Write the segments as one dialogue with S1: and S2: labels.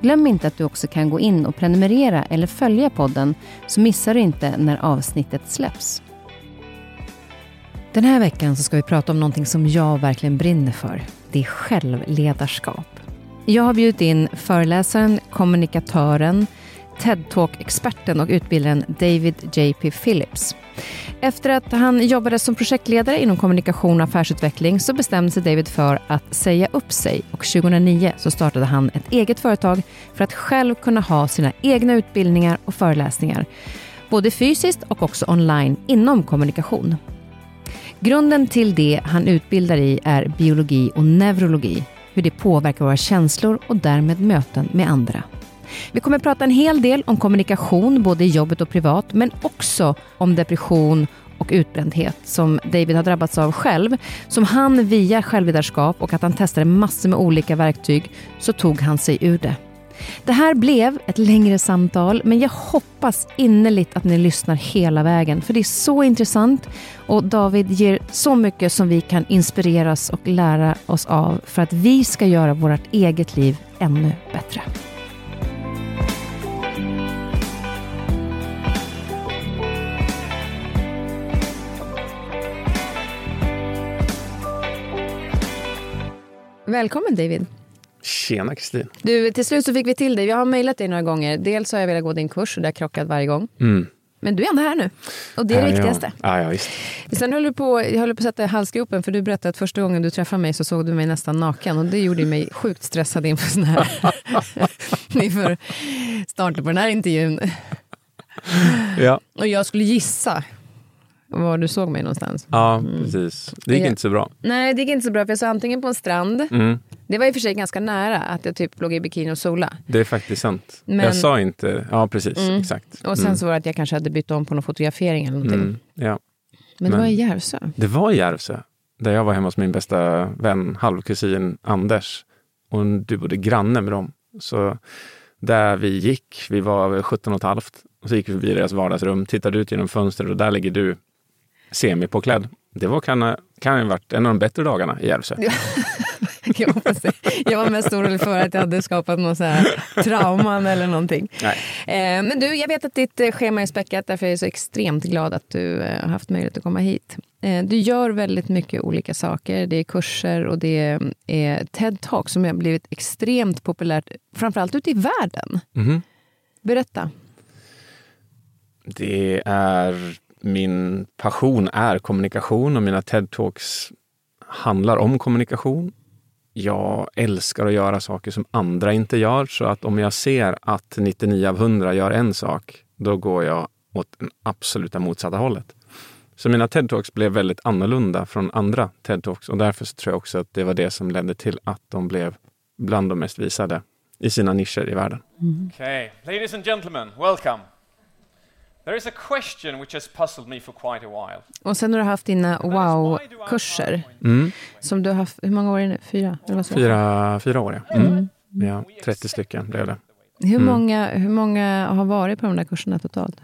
S1: Glöm inte att du också kan gå in och prenumerera eller följa podden så missar du inte när avsnittet släpps. Den här veckan så ska vi prata om någonting som jag verkligen brinner för. Det är självledarskap. Jag har bjudit in föreläsaren, kommunikatören, TED-talk-experten och utbildaren David J.P. Phillips. Efter att han jobbade som projektledare inom kommunikation och affärsutveckling så bestämde sig David för att säga upp sig och 2009 så startade han ett eget företag för att själv kunna ha sina egna utbildningar och föreläsningar. Både fysiskt och också online inom kommunikation. Grunden till det han utbildar i är biologi och neurologi, hur det påverkar våra känslor och därmed möten med andra. Vi kommer prata en hel del om kommunikation, både i jobbet och privat, men också om depression och utbrändhet som David har drabbats av själv. Som han via självledarskap och att han testade massor med olika verktyg så tog han sig ur det. Det här blev ett längre samtal, men jag hoppas innerligt att ni lyssnar hela vägen, för det är så intressant och David ger så mycket som vi kan inspireras och lära oss av för att vi ska göra vårt eget liv ännu bättre. Välkommen David.
S2: Tjena Kristin.
S1: Du, till slut så fick vi till dig. Jag har mejlat dig några gånger. Dels har jag velat gå din kurs och det har krockat varje gång.
S2: Mm.
S1: Men du är ändå här nu. Och det är det
S2: Ja,
S1: viktigaste.
S2: Ja, ja, visst.
S1: Sen höll du på, jag höll på att sätta halsgropen för du berättade att första gången du träffade mig så såg du mig nästan naken. Och det gjorde mig sjukt stressad inför, sån här, inför starten på den här intervjun.
S2: Ja,
S1: Och jag skulle gissa var du såg mig någonstans.
S2: ja precis. Det gick
S1: Ja.
S2: inte så bra.
S1: Nej, det gick inte så bra för jag såg antingen på en strand.
S2: Mm.
S1: Det var i och för sig ganska nära att jag typ låg i bikini och sola.
S2: Det är faktiskt sant.
S1: Men-
S2: Jag sa inte... Ja, precis. Exakt.
S1: Och sen
S2: Mm.
S1: så var det att jag kanske hade bytt om på någon fotografering eller någonting.
S2: Mm. Ja.
S1: Men det
S2: Men-
S1: var i Järvsö.
S2: Det var i Järvsö, där jag var hemma hos min bästa vän, halvkusin Anders. Och du bodde granne med dem. Så där vi gick, vi var väl 17 och ett halvt. Och så gick vi förbi deras vardagsrum, tittade ut genom fönstret och där ligger du semipåklädd. Det var, kan, kan ha varit en av de bättre dagarna i Järvsö.
S1: Jag, jag var mest orolig för att jag hade skapat någon så här trauman eller någonting.
S2: Nej.
S1: Eh, men du, jag vet att ditt eh, schema är späckat, därför är jag så extremt glad att du eh, har haft möjlighet att komma hit. Eh, du gör väldigt mycket olika saker. Det är kurser och det är TED-talk som har blivit extremt populärt, framförallt ute i världen.
S2: Mhm.
S1: Berätta.
S2: Det är min passion är kommunikation och mina TED-talks handlar om kommunikation. Jag älskar att göra saker som andra inte gör, så att om jag ser att 99 av 100 gör en sak, då går jag åt den absoluta motsatta hållet. Så mina TED-talks blev väldigt annorlunda från andra TED-talks och därför så tror jag också att det var det som ledde till att de blev bland de mest visade i sina nischer i världen.
S3: Okay, ladies and gentlemen, welcome. There is a question which has puzzled me for quite a while.
S1: Och sen har du haft dina wow-kurser.
S2: Mm.
S1: Som du har haft, hur många år är det nu? Fyra? Eller?
S2: Fyra, fyra år, ja. Mm. ja. 30 stycken blev det.
S1: Hur,
S2: Mm.
S1: många, hur många har varit på de där kurserna totalt?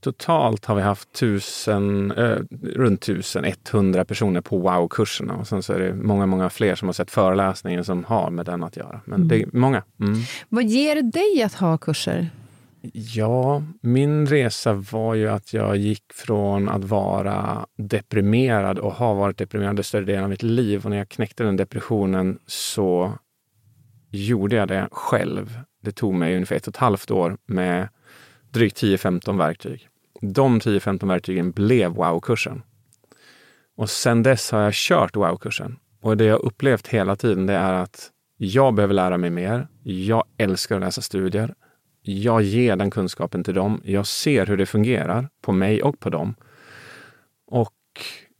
S2: totalt har vi haft tusen, eh, runt 1100 personer på wow-kurserna. Och sen så är det många, många fler som har sett föreläsningen som har med den att göra. Men det är många. Mm.
S1: Vad ger det dig att ha kurser?
S2: Ja, min resa var ju att jag gick från att vara deprimerad och ha varit deprimerad större delen av mitt liv. Och när jag knäckte den depressionen så gjorde jag det själv. Det tog mig ungefär ett och ett halvt år med drygt 10-15 verktyg. De 10-15 verktygen blev wow-kursen. Och sen dess har jag kört wow-kursen. Och det jag upplevt hela tiden det är att jag behöver lära mig mer. Jag älskar att läsa studier. Jag ger den kunskapen till dem. Jag ser hur det fungerar på mig och på dem. Och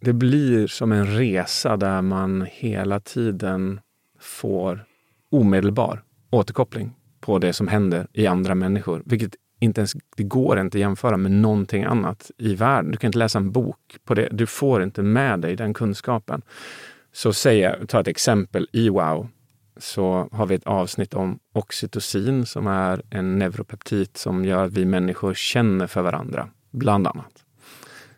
S2: det blir som en resa där man hela tiden får omedelbar återkoppling på det som händer i andra människor. Vilket inte ens, det går inte att jämföra med någonting annat i världen. Du kan inte läsa en bok på det. Du får inte med dig den kunskapen. Så säg, ta ett exempel i Wow. Så har vi ett avsnitt om oxytocin som är en neuropeptid som gör att vi människor känner för varandra, bland annat.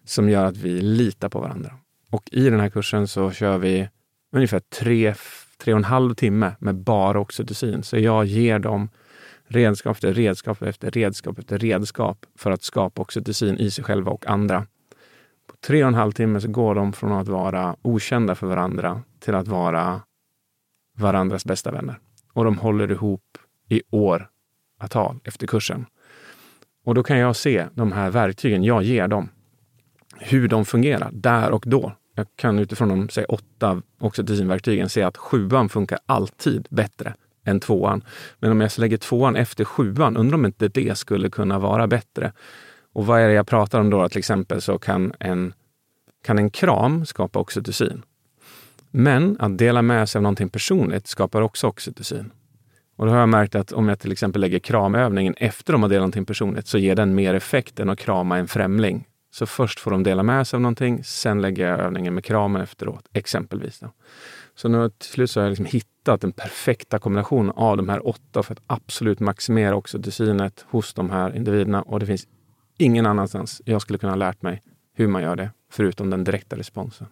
S2: Som gör att vi litar på varandra. Och i den här kursen så kör vi ungefär tre, tre och en halv timme med bara oxytocin. Så jag ger dem redskap efter redskap efter redskap efter redskap för att skapa oxytocin i sig själva och andra. På tre och en halv timme så går de från att vara okända för varandra till att vara varandras bästa vänner. Och de håller ihop i år tal efter kursen. Och då kan jag se de här verktygen jag ger dem, hur de fungerar där och då. Jag kan utifrån de säg, åtta oxytocinverktygen se att sjuan funkar alltid bättre än tvåan. Men om jag lägger tvåan efter sjuan, undrar om inte det skulle kunna vara bättre. Och vad är det jag pratar om då? Till exempel så kan en, kan en kram skapa oxytocin. Men att dela med sig av någonting personligt skapar också oxytocin. Och då har jag märkt att om jag till exempel lägger kramövningen efter de har delat någonting personligt så ger den mer effekt än att krama en främling. Så först får de dela med sig av någonting, sen lägger jag övningen med kramen efteråt, exempelvis. Då. Så nu till slut så har jag liksom hittat den perfekta kombinationen av de här åtta för att absolut maximera oxytocinet hos de här individerna. Och det finns ingen annanstans jag skulle kunna ha lärt mig hur man gör det, förutom den direkta responsen.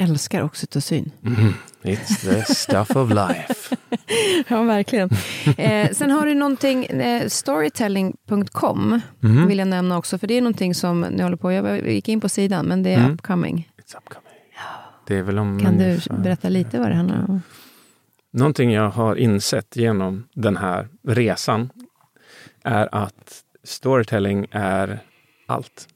S1: Älskar oxytocin.
S2: Mm, it's the stuff of life.
S1: ja, verkligen. Eh, sen har du någonting, eh, storytelling.com mm. vill jag nämna också, för det är någonting som ni håller på, jag gick in på sidan, men det är mm. upcoming.
S2: It's upcoming. Det är väl om
S1: kan du berätta lite vad det handlar om?
S2: Någonting jag har insett genom den här resan är att storytelling är allt.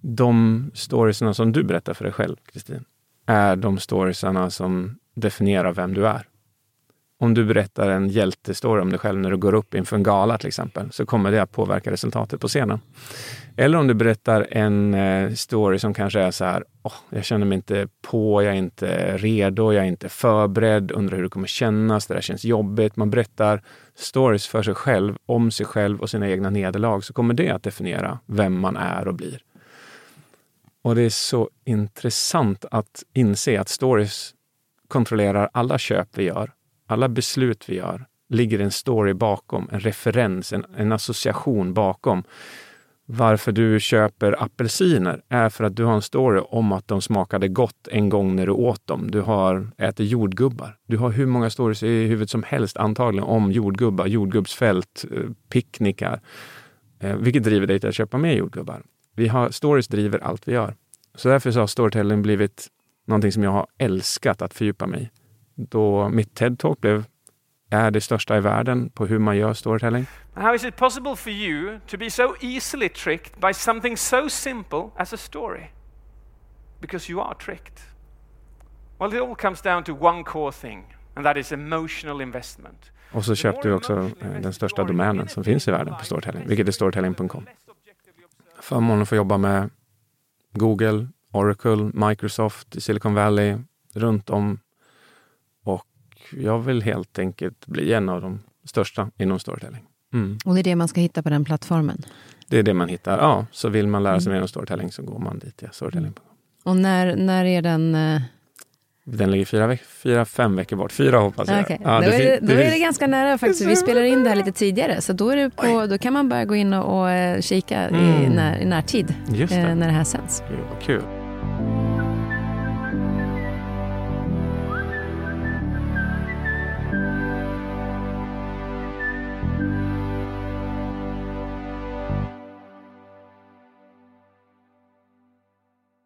S2: De storiesarna som du berättar för dig själv, Kristin, är de storiesarna som definierar vem du är. Om du berättar en hjältestory om dig själv när du går upp inför en gala till exempel, så kommer det att påverka resultatet på scenen. Eller om du berättar en eh, story som kanske är så här, oh, jag känner mig inte på, jag är inte redo, jag är inte förberedd, undrar hur det kommer kännas, det där känns jobbigt. Man berättar stories för sig själv, om sig själv och sina egna nederlag, så kommer det att definiera vem man är och blir. Och det är så intressant att inse att stories kontrollerar alla köp vi gör, alla beslut vi gör, ligger en story bakom, en referens, en, en association bakom. Varför du köper apelsiner är för att du har en story om att de smakade gott en gång när du åt dem. Du har ätit jordgubbar. Du har hur många stories i huvudet som helst antagligen om jordgubbar, jordgubbsfält, eh, picknickar. Eh, vilket driver dig till att köpa mer jordgubbar. Vi har, stories driver allt vi gör. Så därför så har storytelling blivit någonting som jag har älskat att fördjupa mig i. Då mitt TED-talk blev är det största i världen på hur man gör storytelling.
S3: How is it possible for you to be so easily tricked by something so simple as a story? Because you are tricked. Well, it all comes down to one core thing, and that is emotional investment.
S2: Och så köpte vi också eh, den största domänen som finns i världen på storytelling, vilket är storytelling.com. Förmånen att få jobba med Google, Oracle, Microsoft i Silicon Valley, runt om jag vill helt enkelt bli en av de största inom storytelling.
S1: Mm. Och det är det man ska hitta på den plattformen?
S2: Det är det man hittar, ja. Så vill man lära sig mm. mer om storytelling så går man dit, ja. Storytelling.
S1: Och när, när är den...
S2: Den ligger fyra, fyra, fem veckor bort. Fyra hoppas jag.
S1: Okej.
S2: Ja,
S1: då, är
S2: fin-
S1: det, då är det ganska nära faktiskt. Vi spelar in det här lite tidigare, så då, är det på, då kan man bara gå in och, och eh, kika i,
S2: Mm.
S1: när, i närtid,
S2: Just
S1: eh,
S2: det.
S1: när det här sänds.
S2: Gud, vad kul.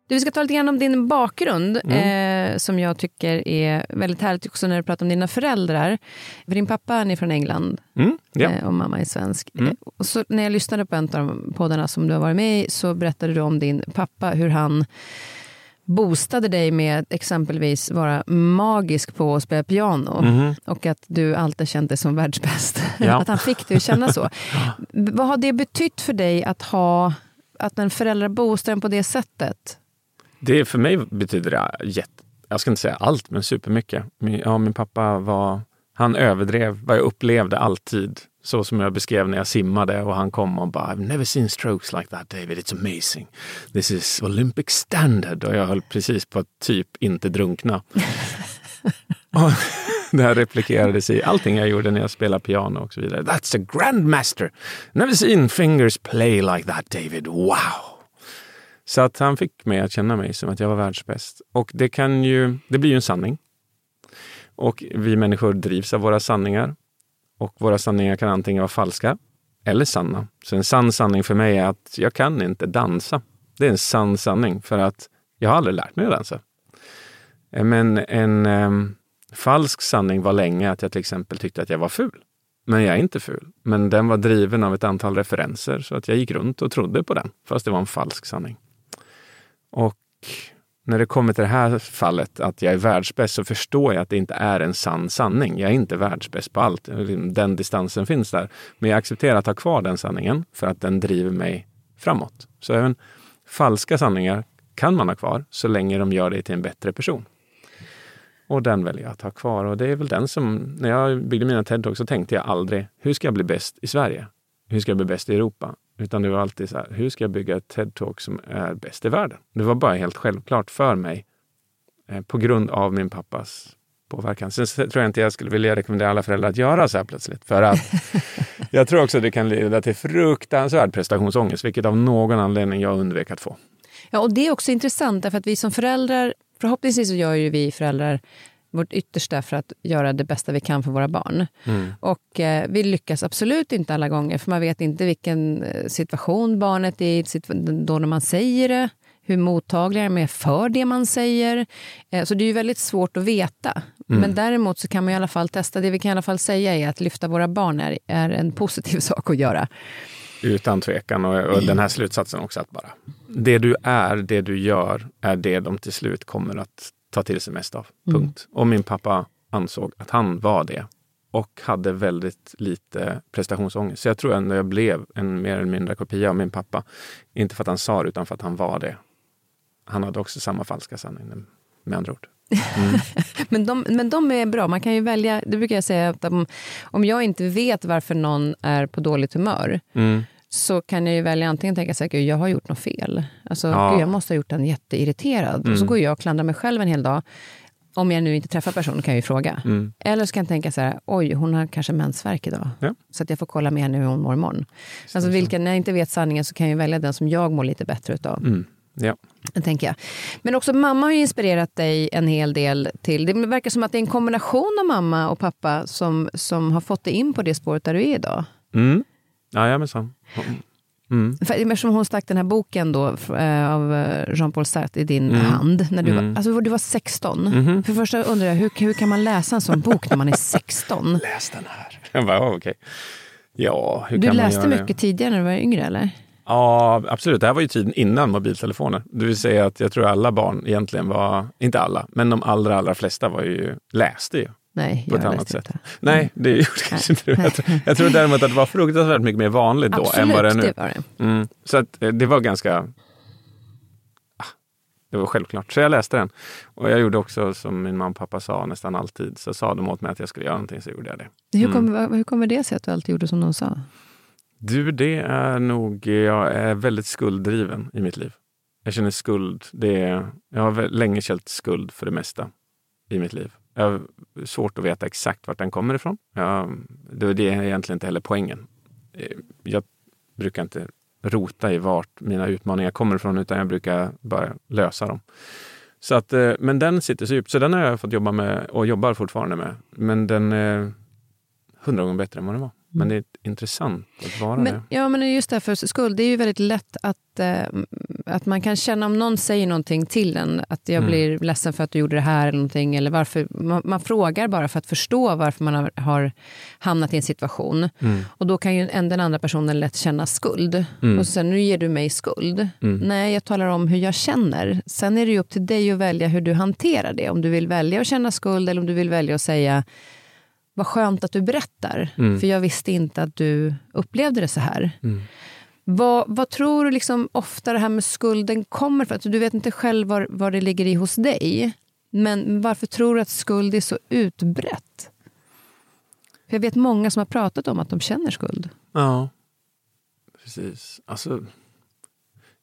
S1: Du, vi ska ta lite grann om din bakgrund,
S2: Mm.
S1: eh, som jag tycker är väldigt härligt också när du pratar om dina föräldrar. För din pappa är från England
S2: Mm, ja.
S1: eh, och mamma är svensk.
S2: Mm.
S1: Eh, och så när jag lyssnade på en av de poddarna som du har varit med i så berättade du om din pappa, hur han boostade dig med att exempelvis vara magisk på att spela piano
S2: Mhm.
S1: och att du alltid känt dig som världsbäst.
S2: Ja.
S1: att han fick dig att känna så. Vad har det betytt för dig att ha att en förälder boostar en på det sättet?
S2: Det för mig betyder det jätte, jag ska inte säga allt, men supermycket. Min, ja, min pappa var, han överdrev vad jag upplevde alltid. Så som jag beskrev när jag simmade och han kom och bara I've never seen strokes like that David, it's amazing. This is Olympic standard. Och jag höll precis på att typ inte drunkna. och det här replikerades i allting jag gjorde när jag spelade piano och så vidare. That's a grandmaster. Never seen fingers play like that David. Wow! Så att han fick mig att känna mig som att jag var världsbäst. Och det kan ju, det blir ju en sanning. Och vi människor drivs av våra sanningar. Och våra sanningar kan antingen vara falska eller sanna. Så en sann sanning för mig är att jag kan inte dansa. Det är en sann sanning för att jag har aldrig lärt mig att dansa. Eh, men en eh, falsk sanning var länge att jag till exempel tyckte att jag var ful. Men jag är inte ful. Men den var driven av ett antal referenser så att jag gick runt och trodde på den. Fast det var en falsk sanning. Och när det kommer till det här fallet, att jag är världsbäst, så förstår jag att det inte är en sann sanning. Jag är inte världsbäst på allt. Den distansen finns där. Men jag accepterar att ha kvar den sanningen för att den driver mig framåt. Så även falska sanningar kan man ha kvar så länge de gör dig till en bättre person. Och den väljer jag att ha kvar. Och det är väl den som, när jag byggde mina TED-talks så tänkte jag aldrig, hur ska jag bli bäst i Sverige? Hur ska jag bli bäst i Europa? Utan det var alltid så här, hur ska jag bygga ett TED-talk som är bäst i världen? Det var bara helt självklart för mig eh, på grund av min pappas påverkan. Sen tror jag inte jag skulle vilja rekommendera alla föräldrar att göra så här plötsligt. För att jag tror också det kan leda till fruktansvärd prestationsångest, vilket av någon anledning jag undvek att få.
S1: Ja, och det är också intressant därför att vi som föräldrar, förhoppningsvis så gör ju vi föräldrar vårt yttersta för att göra det bästa vi kan för våra barn. Och eh, vi lyckas absolut inte alla gånger, för man vet inte vilken eh, situation barnet är i, då när man säger det, hur mottagliga de är för det man säger. Eh, så det är ju väldigt svårt att veta. Men däremot så kan man i alla fall testa, det vi kan i alla fall säga är att lyfta våra barn är, är en positiv sak att göra.
S2: Utan tvekan. Och, och den här slutsatsen också att bara det du är, det du gör, är det de till slut kommer att ta till sig mest av. Punkt. Och min pappa ansåg att han var det och hade väldigt lite prestationsångest. Så jag tror ändå jag blev en mer eller mindre kopia av min pappa. Inte för att han sa det, utan för att han var det. Han hade också samma falska sanning, med andra ord.
S1: Men de, men de är bra. Man kan ju välja, det brukar jag säga, att om, om jag inte vet varför någon är på dåligt humör
S2: Mm.
S1: Så kan jag ju välja antingen tänka så här, "Gud, jag har gjort något fel. Alltså,
S2: Ja.
S1: Gud, jag måste ha gjort den jätteirriterad. Och så
S2: Mm.
S1: går jag och klandrar mig själv en hel dag. Om jag nu inte träffar personen kan jag ju fråga.
S2: Mm.
S1: Eller så kan jag tänka så här, oj, hon har kanske mensvärk idag.
S2: Ja.
S1: Så att jag får kolla med henne hur hon mår imorgon. Alltså, vilken, när jag inte vet sanningen så kan jag välja den som jag mår lite bättre utav.
S2: Mm. Ja.
S1: Tänker jag. Men också mamma har ju inspirerat dig en hel del till. Det verkar som att det är en kombination av mamma och pappa som, som har fått dig in på det spåret där du är idag.
S2: Mm. Jajamensan. Mm.
S1: För, eftersom hon stack den här boken då, eh, av eh, Jean-Paul Sartre i din
S2: Mm.
S1: hand. När du,
S2: Mm.
S1: var, alltså, du var 16.
S2: Mhm.
S1: För det första undrar jag, hur, hur kan man läsa en sån bok när man är 16?
S2: Läs den här. Jag bara, okej. Ja, hur
S1: Du
S2: kan man
S1: läste
S2: det?
S1: mycket tidigare när du var yngre, eller?
S2: Ja, absolut. Det här var ju tiden innan mobiltelefoner. Det vill säga att jag tror alla barn egentligen var, inte alla, men de allra, allra flesta var ju, läste ju.
S1: Nej,
S2: På ett annat sätt.
S1: inte.
S2: Nej, det gjorde kanske inte. Jag tror, jag tror däremot att det var fruktansvärt mycket mer vanligt då än vad det är nu.
S1: Absolut, det var det.
S2: Mm. Så att eh, det var ganska... Ah, Det var självklart. Så jag läste den. Och jag gjorde också som min mamma och pappa sa nästan alltid. Så sa de åt mig att jag skulle göra någonting så gjorde jag det.
S1: Hur,
S2: Mm.
S1: kommer, hur kommer det sig att du alltid gjorde som de sa?
S2: Du, det är nog... Jag är väldigt skulddriven i mitt liv. Jag känner skuld. Det är, jag har länge känt skuld för det mesta. i mitt liv. Jag har svårt att veta exakt vart den kommer ifrån. Jag, det är egentligen inte heller poängen. Eh, jag brukar inte rota i vart mina utmaningar kommer ifrån utan jag brukar bara lösa dem. Så att, eh, men den sitter så djupt, så den har jag fått jobba med och jobbar fortfarande med. Men den är hundra gånger bättre än vad den var. Men det är intressant att vara
S1: Men,
S2: det.
S1: ja, men just därför skuld, det är ju väldigt lätt att, eh, att man kan känna om någon säger någonting till en, att jag
S2: Mm.
S1: blir ledsen för att du gjorde det här eller någonting, eller varför. Man, man frågar bara för att förstå varför man har, har hamnat i en situation.
S2: Mm.
S1: Och då kan ju en, den andra personen lätt känna skuld.
S2: Mm.
S1: Och sen, nu ger du mig skuld.
S2: Mm.
S1: Nej, jag talar om hur jag känner. Sen är det ju upp till dig att välja hur du hanterar det. Om du vill välja att känna skuld eller om du vill välja att säga vad skönt att du berättar,
S2: Mm.
S1: för jag visste inte att du upplevde det så här.
S2: Mm.
S1: Vad, vad tror du liksom ofta det här med skulden kommer för? Att du vet inte själv var, var det ligger i hos dig. Men varför tror du att skuld är så utbrett? För jag vet många som har pratat om att de känner skuld.
S2: Ja, precis. Alltså,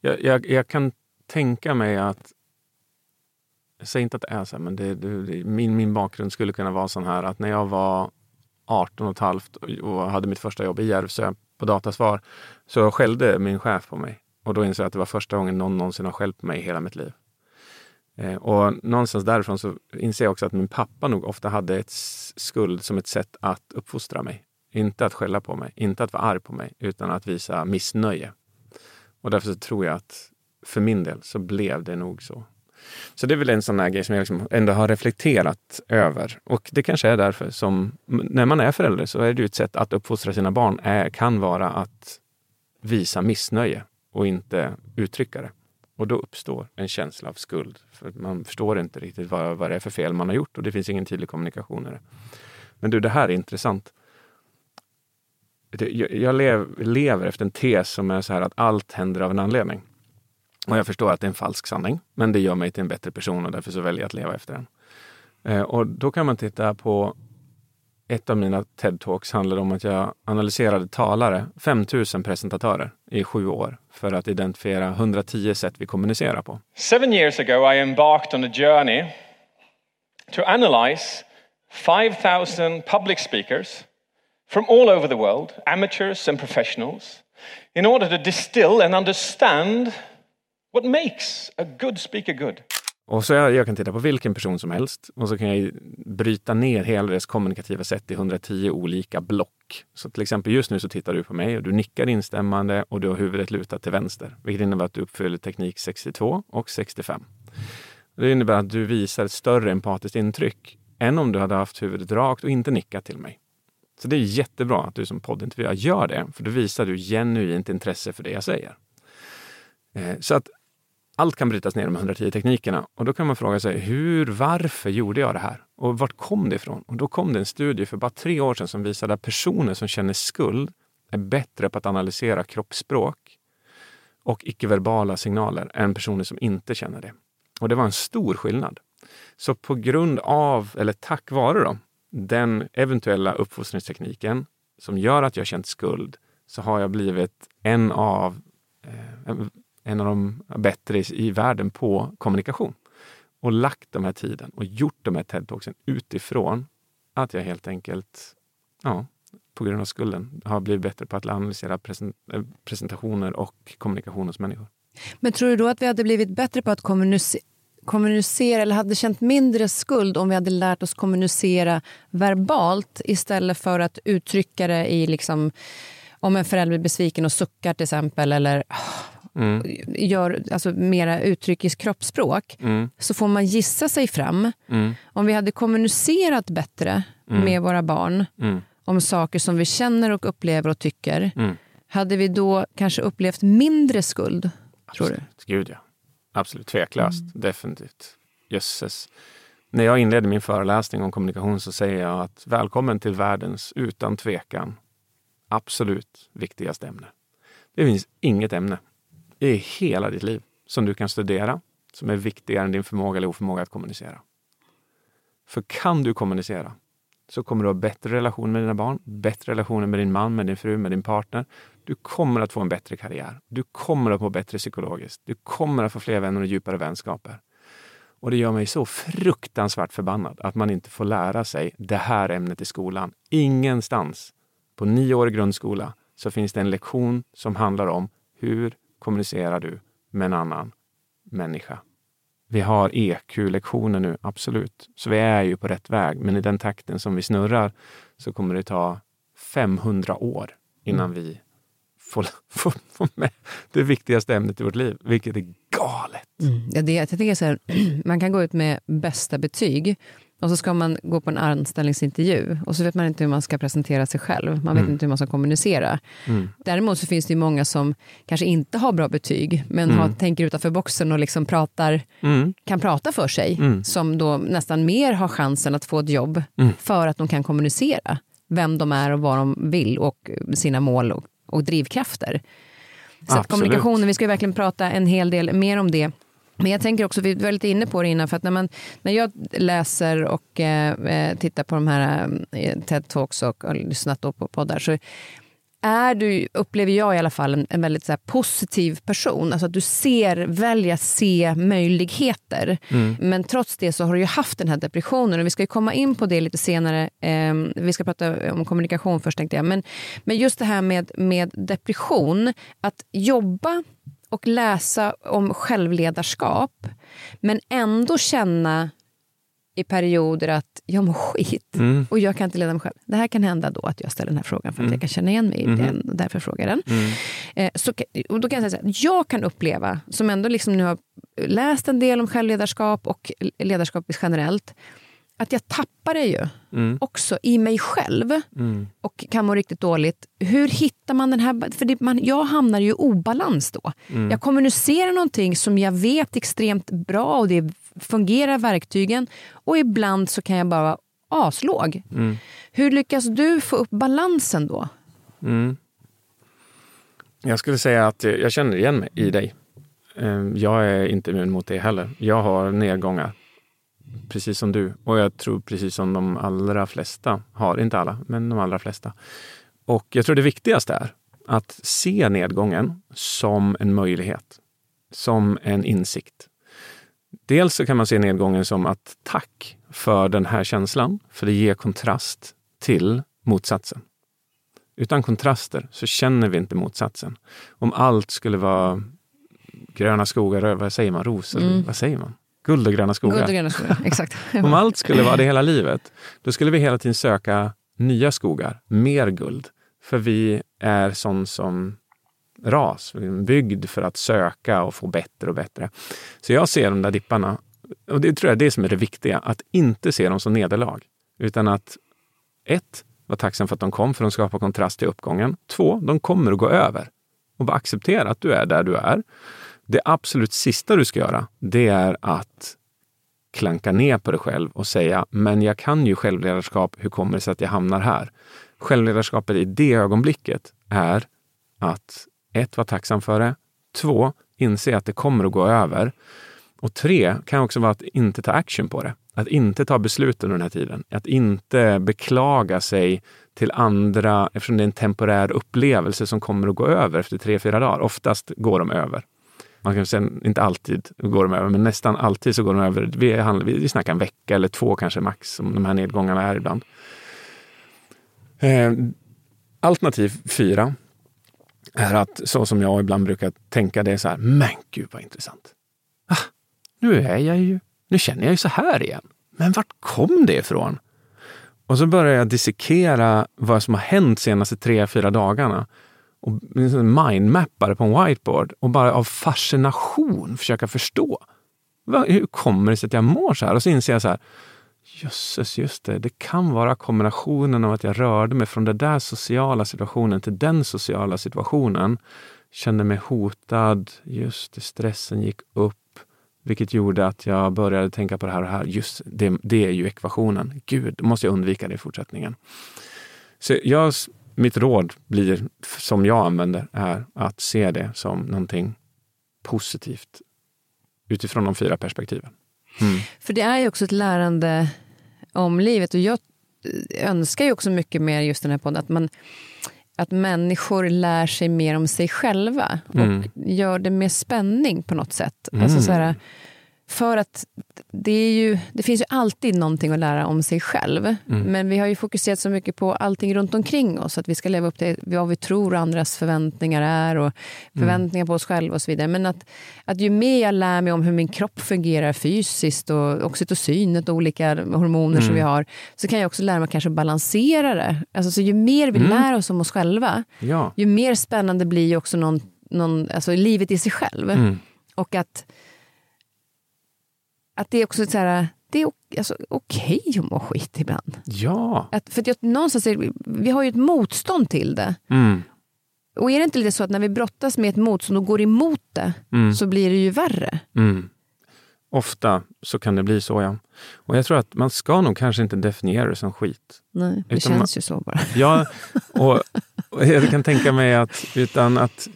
S2: jag, jag, jag kan tänka mig att jag säger inte att det är så här, men det, det, det, min, min bakgrund skulle kunna vara sån här att när jag var 18 och ett halvt och- hade mitt första jobb i Järvsö på Datasvar så skällde min chef på mig. Och då insåg jag att det var första gången någon någonsin har skällt på mig i hela mitt liv. Eh, och någonstans därifrån så inser jag också att min pappa nog ofta hade ett skuld som ett sätt att uppfostra mig. Inte att skälla på mig, inte att vara arg på mig, utan att visa missnöje. Och därför så tror jag att för min del så blev det nog så. Så det är väl en sån här grej som jag liksom ändå har reflekterat över. Och det kanske är därför som, när man är förälder så är det ju ett sätt att uppfostra sina barn är, kan vara att visa missnöje och inte uttrycka det. Och då uppstår en känsla av skuld. För man förstår inte riktigt vad, vad det är för fel man har gjort och det finns ingen tydlig kommunikation i det. Men du, det här är intressant. Jag lev, lever efter en tes som är så här att allt händer av en anledning. Och jag förstår att det är en falsk sanning, men det gör mig till en bättre person och därför så väljer jag att leva efter den. Eh, och då kan man titta på ett av mina TED-talks handlade om att jag analyserade talare, 5000 presentatörer i sju år för att identifiera 110 sätt vi kommunicerar på.
S4: Seven years ago, I embarked on a journey to analyze 5,000 public speakers from all over the world, amateurs and professionals, in order to distill and understand what makes a good speaker good.
S2: Och så jag, jag kan titta på vilken person som helst och så kan jag bryta ner hela deras kommunikativa sätt i 110 olika block. Så till exempel just nu så tittar du på mig och du nickar instämmande och du har huvudet lutat till vänster, vilket innebär att du uppfyller teknik 62 och 65. Det innebär att du visar ett större empatiskt intryck än om du hade haft huvudet rakt och inte nickat till mig. Så det är jättebra att du som poddintervjuare gör det, för då visar du genuint intresse för det jag säger. Eh, så att allt kan brytas ner med 110 teknikerna och då kan man fråga sig hur, varför gjorde jag det här? Och vart kom det ifrån? Och då kom det en studie för bara tre år sedan som visade att personer som känner skuld är bättre på att analysera kroppsspråk och icke-verbala signaler än personer som inte känner det. Och det var en stor skillnad. Så på grund av, eller tack vare då, den eventuella uppfostringstekniken som gör att jag känt skuld så har jag blivit en av eh, en- av de bättre i, i världen på kommunikation. Och lagt den här tiden och gjort de här TED-talksen utifrån att jag helt enkelt, ja, på grund av skulden, har blivit bättre på att analysera present, eh, presentationer och kommunikation hos människor.
S1: Men tror du då att vi hade blivit bättre på att kommunicera kommunicera eller hade känt mindre skuld om vi hade lärt oss kommunicera verbalt istället för att uttrycka det i liksom om en förälder blir besviken och suckar till exempel eller ah,
S2: Mm.
S1: gör alltså, mera uttryck i kroppsspråk
S2: Mm.
S1: så får man gissa sig fram.
S2: Mm.
S1: Om vi hade kommunicerat bättre med våra barn
S2: Mm.
S1: om saker som vi känner och upplever och tycker
S2: Mm.
S1: hade vi då kanske upplevt mindre skuld, tror du?
S2: Gud ja. Absolut, tveklöst. Definitivt. Jösses. När jag inledde min föreläsning om kommunikation så säger jag att välkommen till världens, utan tvekan, absolut viktigaste ämne. Det finns inget ämne i hela ditt liv som du kan studera som är viktigare än din förmåga eller oförmåga att kommunicera. För kan du kommunicera så kommer du ha bättre relation med dina barn, bättre relationer med din man, med din fru, med din partner. Du kommer att få en bättre karriär. Du kommer att må bättre psykologiskt. Du kommer att få fler vänner och djupare vänskaper. Och det gör mig så fruktansvärt förbannad att man inte får lära sig det här ämnet i skolan. Ingenstans på nio år i grundskola så finns det en lektion som handlar om hur kommunicerar du med en annan människa. Vi har EQ-lektioner nu, absolut. Så vi är ju på rätt väg. Men i den takten som vi snurrar så kommer det ta 500 år innan mm. vi får, får, får med det viktigaste ämnet i vårt liv, vilket är galet.
S1: Mm. Ja, det, jag tänker så här, man kan gå ut med bästa betyg och så ska man gå på en anställningsintervju och så vet man inte hur man ska presentera sig själv. Man vet mm. inte hur man ska kommunicera. Mm. Däremot så finns det många som kanske inte har bra betyg men mm. har, tänker utanför boxen och liksom pratar, mm. kan prata för sig. Mm. Som då nästan mer har chansen att få ett jobb mm. för att de kan kommunicera vem de är och vad de vill och sina mål och, och drivkrafter. Så kommunikationen, vi ska verkligen prata en hel del mer om det men jag tänker också, vi var lite inne på det innan, för att när, man, när jag läser och eh, eh tittar på de här eh, TED-talks och har lyssnat på poddar så är du, upplever jag i alla fall, en, en väldigt så här, positiv person. Alltså att du ser, väljer att se möjligheter. Mm. Men trots det så har du ju haft den här depressionen och vi ska komma in på det lite senare. Eh, vi ska prata om kommunikation först tänkte jag. Men, men just det här med, med depression, att jobba och läsa om självledarskap men ändå känna i perioder att jag mår skit mm. och jag kan inte leda mig själv. Det här kan hända då att jag ställer den här frågan för att mm. jag kan känna igen mig i mm. den och därför frågar den. Mm. Eh, så, och då kan jag säga att jag kan uppleva, som ändå liksom nu har läst en del om självledarskap och ledarskap generellt, att jag tappar det ju mm. också i mig själv mm. och kan må riktigt dåligt. Hur hittar man den här... För det, man, jag hamnar ju i obalans då. Mm. Jag kommunicerar någonting som jag vet extremt bra och det fungerar verktygen och ibland så kan jag bara vara aslåg. Mm. Hur lyckas du få upp balansen då?
S2: Mm. Jag skulle säga att jag känner igen mig i dig. Ehm, jag är inte immun mot det heller. Jag har nedgångar precis som du. Och jag tror precis som de allra flesta har, inte alla, men de allra flesta. Och jag tror det viktigaste är att se nedgången som en möjlighet, som en insikt. Dels så kan man se nedgången som att tack för den här känslan, för det ger kontrast till motsatsen. Utan kontraster så känner vi inte motsatsen. Om allt skulle vara gröna skogar, vad säger man, rosor, mm. vad säger man? Guld och gröna skogar.
S1: Guld och gröna skogar, exakt.
S2: Om allt skulle vara det hela livet, då skulle vi hela tiden söka nya skogar, mer guld. För vi är sån som ras, byggd för att söka och få bättre och bättre. Så jag ser de där dipparna, och det tror jag är det som är det viktiga, att inte se dem som nederlag. Utan att ett, vara tacksam för att de kom, för de skapar kontrast till uppgången. Två, de kommer att gå över. Och bara acceptera att du är där du är. Det absolut sista du ska göra, det är att klanka ner på dig själv och säga, men jag kan ju självledarskap, hur kommer det sig att jag hamnar här? Självledarskapet i det ögonblicket är att ett, vara tacksam för det. Två, inse att det kommer att gå över. Och tre, kan också vara att inte ta action på det. Att inte ta beslut under den här tiden. Att inte beklaga sig till andra, eftersom det är en temporär upplevelse som kommer att gå över efter tre, fyra dagar. Oftast går de över. Man kan säga, inte alltid går de över, men nästan alltid så går de över. Vi, handlar, vi snackar en vecka eller två kanske max, som de här nedgångarna är ibland. Eh, alternativ fyra är att, så som jag ibland brukar tänka, det är så här, men gud vad intressant. Ah, nu är jag ju, nu känner jag ju så här igen. Men vart kom det ifrån? Och så börjar jag dissekera vad som har hänt senaste tre, fyra dagarna och mindmappar på en whiteboard och bara av fascination försöka förstå. Hur kommer det sig att jag mår så här? Och så inser jag så här, jösses, just det, det kan vara kombinationen av att jag rörde mig från den där sociala situationen till den sociala situationen. Kände mig hotad, just det, stressen gick upp. Vilket gjorde att jag började tänka på det här och det här. Just det, det är ju ekvationen. Gud, då måste jag undvika det i fortsättningen. Så jag mitt råd blir, som jag använder, är att se det som någonting positivt utifrån de fyra perspektiven.
S1: Mm. För det är ju också ett lärande om livet och jag önskar ju också mycket mer just den här podden, att, man, att människor lär sig mer om sig själva och mm. gör det med spänning på något sätt. Mm. Alltså så här, för att det, är ju, det finns ju alltid någonting att lära om sig själv.
S2: Mm.
S1: Men vi har ju fokuserat så mycket på allting runt omkring oss. Att vi ska leva upp till vad vi tror andras förväntningar är och förväntningar på oss själva och så vidare. Men att, att ju mer jag lär mig om hur min kropp fungerar fysiskt och oxytocinet och olika hormoner som vi har, så kan jag också lära mig kanske balansera det. Alltså, så ju mer vi lär oss om oss själva,
S2: Ja.
S1: ju mer spännande blir också någon, någon, alltså livet i sig själv.
S2: Mm.
S1: Och att, att det är också så här, det är alltså, okej att må skit ibland.
S2: Ja.
S1: Att, för att jag, någonstans är, vi har ju ett motstånd till det.
S2: Mm.
S1: Och är det inte lite så att när vi brottas med ett motstånd och går emot det, så blir det ju värre?
S2: Mm. Ofta så kan det bli så, ja. Och jag tror att man ska nog kanske inte definiera det som skit.
S1: Nej, det
S2: Utan
S1: känns ju så bara.
S2: Ja, och, och jag kan tänka mig att, utan att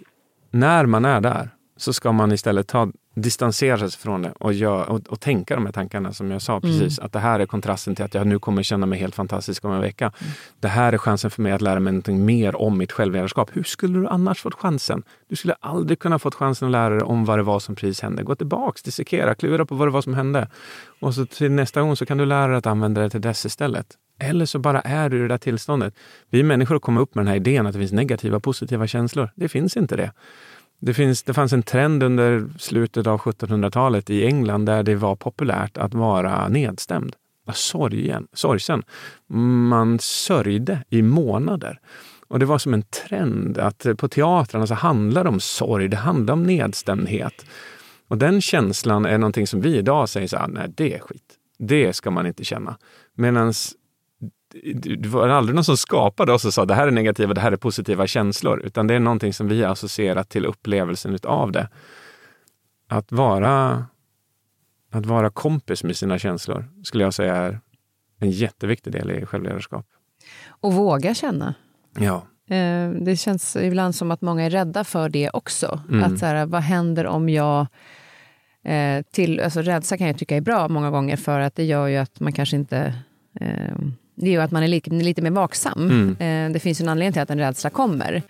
S2: när man är där så ska man istället ta, distansera sig från det och, gör, och, och tänka de här tankarna som jag sa precis. Att det här är kontrasten till att jag nu kommer känna mig helt fantastisk om en vecka. Det här är chansen för mig att lära mig någonting mer om mitt självledarskap. Hur skulle du annars fått chansen? Du skulle aldrig kunna fått chansen att lära dig om vad det var som precis hände. Gå tillbaks, dissekera, klura på vad det var som hände. Och så till nästa gång så kan du lära dig att använda det till dess istället. Eller så bara är du i det där tillståndet. Vi människor kommer upp med den här idén att det finns negativa och positiva känslor. Det finns inte det. Det, finns, det fanns en trend under slutet av 1700-talet i England där det var populärt att vara nedstämd. Sorgen, sorgsen. Man sörjde i månader. Och det var som en trend att på teatrarna så handlar det om sorg, det handlar om nedstämdhet. Och den känslan är någonting som vi idag säger så här, nej det är skit. Det ska man inte känna. Medan det var aldrig någon som skapade oss och sa det här är negativa, det här är positiva känslor. Utan det är någonting som vi har associerat till upplevelsen utav det. Att vara, att vara kompis med sina känslor skulle jag säga är en jätteviktig del i självledarskap.
S1: Och våga känna.
S2: Ja.
S1: Eh, Det känns ibland som att många är rädda för det också.
S2: Mm.
S1: Att så här, vad händer om jag... Eh, till, alltså rädsla kan jag tycka är bra många gånger för att det gör ju att man kanske inte... Eh, det gör att man är lite, lite mer vaksam.
S2: Mm.
S1: Eh, det finns en anledning till att en rädsla kommer.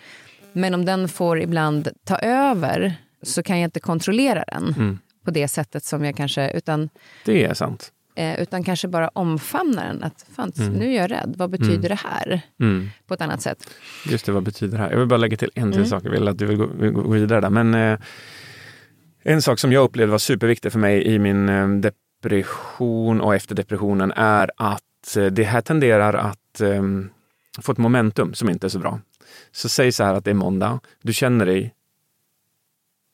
S1: Men om den får ibland ta över så kan jag inte kontrollera den
S2: Mm.
S1: på det sättet som jag kanske... Utan,
S2: Det är sant.
S1: eh, utan kanske bara omfamna den. Att fan, nu är jag rädd. Vad betyder det här?
S2: Mm.
S1: På ett annat sätt.
S2: Just det, vad betyder det här? Jag vill bara lägga till en till
S1: Mm.
S2: sak. Jag vill att du vill gå, vill gå vidare där. Men eh, en sak som jag upplevde var superviktig för mig i min eh, depression och efter depressionen är att att eh, det här tenderar att eh, få ett momentum som inte är så bra. Så säg så här att det är måndag. Du känner dig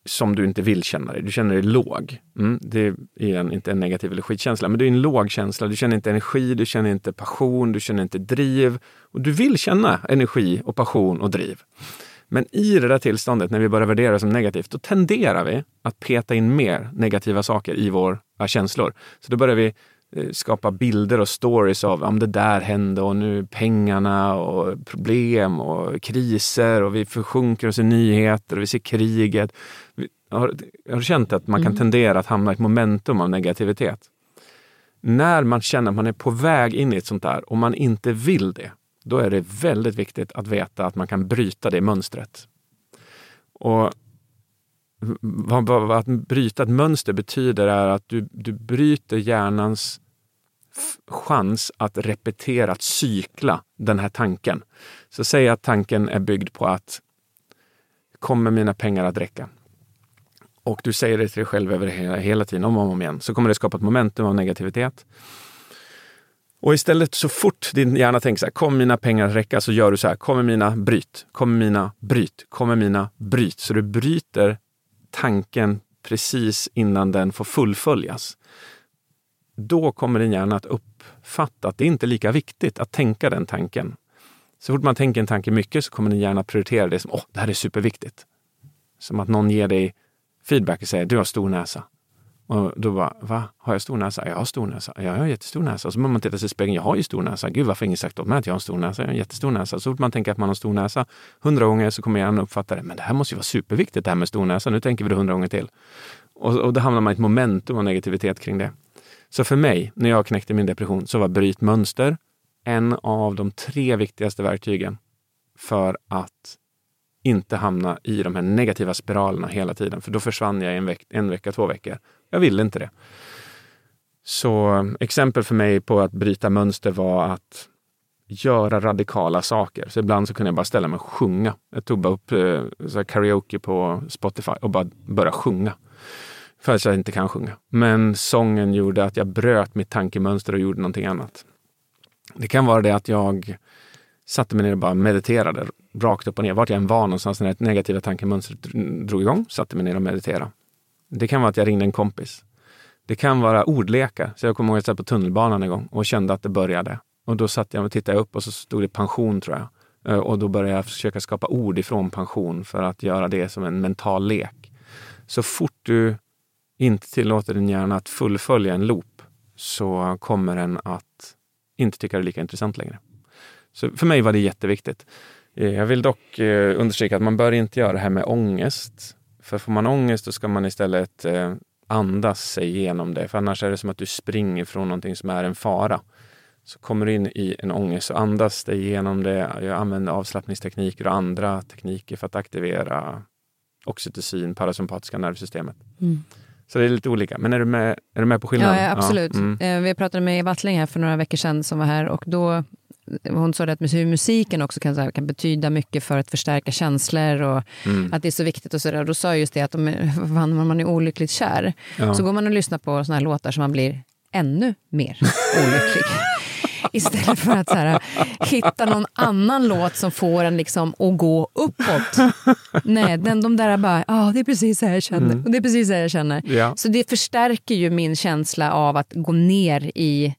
S2: som du inte vill känna dig. Du känner dig låg. Mm, det är en, inte en negativ eller skitkänsla, men det är en låg känsla. Du känner inte energi, du känner inte passion, du känner inte driv. Och du vill känna energi och passion och driv. Men i det där tillståndet, när vi börjar värdera det som negativt, då tenderar vi att peta in mer negativa saker i våra känslor. Så då börjar vi skapa bilder och stories av om det där hände och nu pengarna och problem och kriser och vi försjunker oss i nyheter och vi ser kriget. Har, har du känt att man kan tendera att hamna i ett momentum av negativitet? När man känner att man är på väg in i ett sånt där och man inte vill det, då är det väldigt viktigt att veta att man kan bryta det mönstret. Och vad, vad, vad att bryta ett mönster betyder är att du, du bryter hjärnans chans att repetera, att cykla den här tanken. Så säg att tanken är byggd på att kommer mina pengar att räcka? Och du säger det till dig själv över hela, hela tiden, om och om igen, så kommer det skapa ett momentum av negativitet. Och istället så fort din hjärna tänker så här, kommer mina pengar att räcka? Så gör du så här, kommer mina bryt, kommer mina bryt, kommer mina bryt. Så du bryter tanken precis innan den får fullföljas. Då kommer din hjärna att uppfatta att det inte är lika viktigt att tänka den tanken. Så fort man tänker en tanke mycket så kommer din hjärna prioritera det som, åh, det här är superviktigt. Som att någon ger dig feedback och säger, du har stor näsa. Och då bara, va? Har jag stor näsa? Jag har stor näsa. Jag har jättestor näsa. Och så börjar man titta sig i spegeln. Jag har ju stor näsa. Gud, varför har ingen sagt åt mig att jag har en stor näsa? Jag har en jättestor näsa. Så fort man tänker att man har stor näsa hundra gånger så kommer hjärnan uppfatta det. Men det här måste ju vara superviktigt det här med stor näsa. Nu tänker vi det hundra gånger till. Och, och då hamnar man i ett momentum av negativitet kring det. Så för mig, när jag knäckte min depression, så var bryt mönster en av de tre viktigaste verktygen för att inte hamna i de här negativa spiralerna hela tiden. För då försvann jag en, veck, en vecka, två veckor. Jag ville inte det. Så eh, exempel för mig på att bryta mönster var att göra radikala saker. Så ibland så kunde jag bara ställa mig och sjunga. Jag tog bara upp eh, så karaoke på Spotify och bara började sjunga. För att jag inte kan sjunga. Men sången gjorde att jag bröt mitt tankemönster och gjorde någonting annat. Det kan vara det att jag satte mig ner och bara mediterade rakt upp och ner. Vart jag än var någonstans när det negativa tankemönstret drog igång, satte mig ner och mediterade. Det kan vara att jag ringde en kompis. Det kan vara ordlekar. Så jag kommer ihåg att jag satt på tunnelbanan en gång och kände att det började. Och då satt jag och tittade upp och så stod det pension tror jag. Eh, och då började jag försöka skapa ord ifrån pension för att göra det som en mental lek. Så fort du inte tillåter din hjärna att fullfölja en loop så kommer den att inte tycka det är lika intressant längre. Så för mig var det jätteviktigt. Eh, jag vill dock eh, understryka att man bör inte göra det här med ångest. För får man ångest då ska man istället eh, andas sig igenom det. För annars är det som att du springer från någonting som är en fara. Så kommer du in i en ångest och andas dig igenom det. Jag använder avslappningstekniker och andra tekniker för att aktivera oxytocin, parasympatiska nervsystemet. Mm. Så det är lite olika. Men är du med, är du med på skillnaden?
S1: Ja, absolut. Ja, mm. Vi pratade med Eva Attling här för några veckor sedan som var här och då hon sa att musiken också kan, kan betyda mycket för att förstärka känslor och mm. att det är så viktigt. och så där. Då sa jag just det att om man är olyckligt kär ja. så går man och lyssnar på såna här låtar som man blir ännu mer olycklig. Istället för att så här, hitta någon annan låt som får en liksom att gå uppåt. Nej, den, de där bara, ja ah, det är precis så här jag känner. Mm. Och det är precis så här jag känner. Ja. Så det förstärker ju min känsla av att gå ner i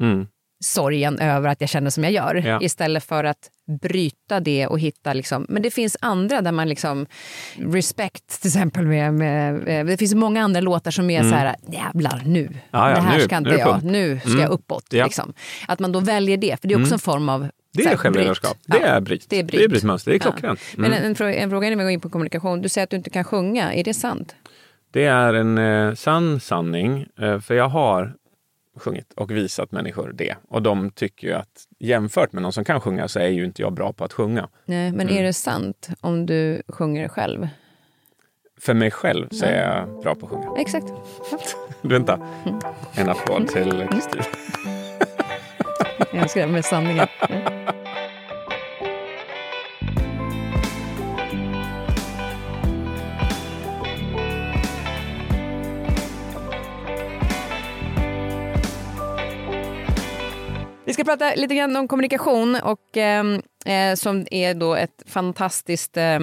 S1: mm sorgen över att jag känner som jag gör. Ja. Istället för att bryta det och hitta... Liksom, men det finns andra där man... liksom Respect till exempel. Med, med, med det finns många andra låtar som är mm. så här, jävlar nu. Ja, ja, det här nu, ska inte nu jag. Nu ska mm. jag uppåt. Liksom. Att man då väljer det, för det är också mm. en form av
S2: det är självledarskap. Det, är bryt.
S1: det är bryt.
S2: Det är brytmönster. Det är klockrent.
S1: Mm. Men en, en, fråga, en fråga innan vi går in på kommunikation. Du säger att du inte kan sjunga. Är det sant?
S2: Det är en eh, sann sanning. Eh, för jag har sjungit och visat människor det. Och de tycker ju att jämfört med någon som kan sjunga så är ju inte jag bra på att sjunga.
S1: Nej, men mm. är det sant om du sjunger själv?
S2: För mig själv så är jag bra på att sjunga.
S1: Exakt.
S2: Ja. Vänta, en applåd till Kristin.
S1: jag älskar det med sanningen. Vi ska prata lite grann om kommunikation och ehm, eh, som är då ett fantastiskt eh,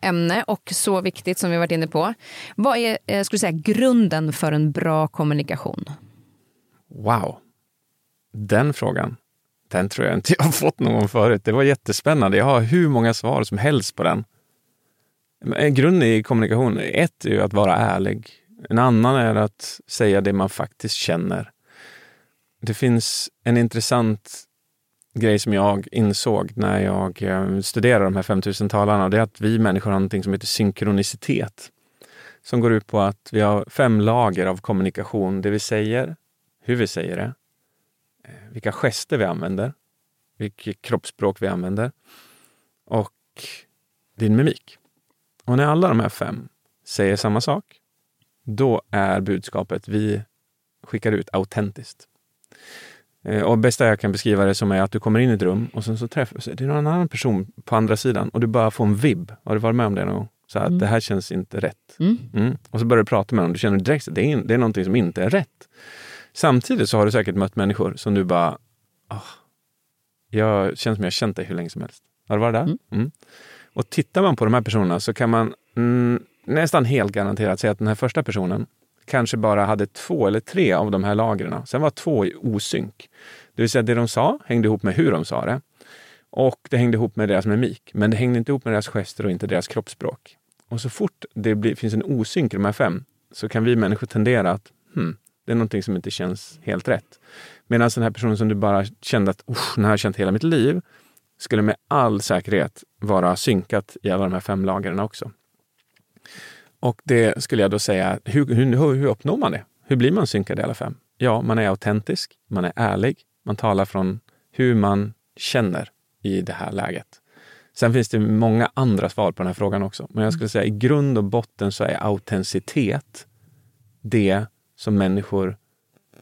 S1: ämne och så viktigt som vi varit inne på. Vad är eh, skulle säga, grunden för en bra kommunikation?
S2: Wow, den frågan. Den tror jag inte jag har fått någon förut. Det var jättespännande. Jag har hur många svar som helst på den. En grund i kommunikation, ett är ju att vara ärlig. En annan är att säga det man faktiskt känner. Det finns en intressant grej som jag insåg när jag eh, studerade de här 5000 talarna. Det är att vi människor har någonting som heter synkronicitet. Som går ut på att vi har fem lager av kommunikation. Det vi säger, hur vi säger det, eh, vilka gester vi använder, vilket kroppsspråk vi använder och din mimik. Och när alla de här fem säger samma sak, då är budskapet vi skickar ut autentiskt. Eh, och bästa jag kan beskriva det som är att du kommer in i ett rum och sen så träffar det är någon annan person på andra sidan och du bara får en vibb. Har du varit med om det någon gång? Så att mm. det här känns inte rätt. Mm. Mm. Och så börjar du prata med dem. Du känner direkt att det är, det är någonting som inte är rätt. Samtidigt så har du säkert mött människor som du bara... Oh, jag känner som jag har känt dig hur länge som helst. Har du varit där? Mm. mm. Och tittar man på de här personerna så kan man mm, nästan helt garanterat säga att den här första personen kanske bara hade två eller tre av de här lagren. Sen var två i osynk. Det vill säga det de sa hängde ihop med hur de sa det. Och det hängde ihop med deras mimik. Men det hängde inte ihop med deras gester och inte deras kroppsspråk. Och så fort det blir, finns en osynk i de här fem så kan vi människor tendera att hmm, det är någonting som inte känns helt rätt. Medan den här personen som du bara kände att den har jag känt hela mitt liv skulle med all säkerhet vara synkat i alla de här fem lagren också. Och det skulle jag då säga, hur, hur, hur uppnår man det? Hur blir man synkad i alla fem? Ja, man är autentisk, man är ärlig, man talar från hur man känner i det här läget. Sen finns det många andra svar på den här frågan också. Men jag skulle säga i grund och botten så är autenticitet det som människor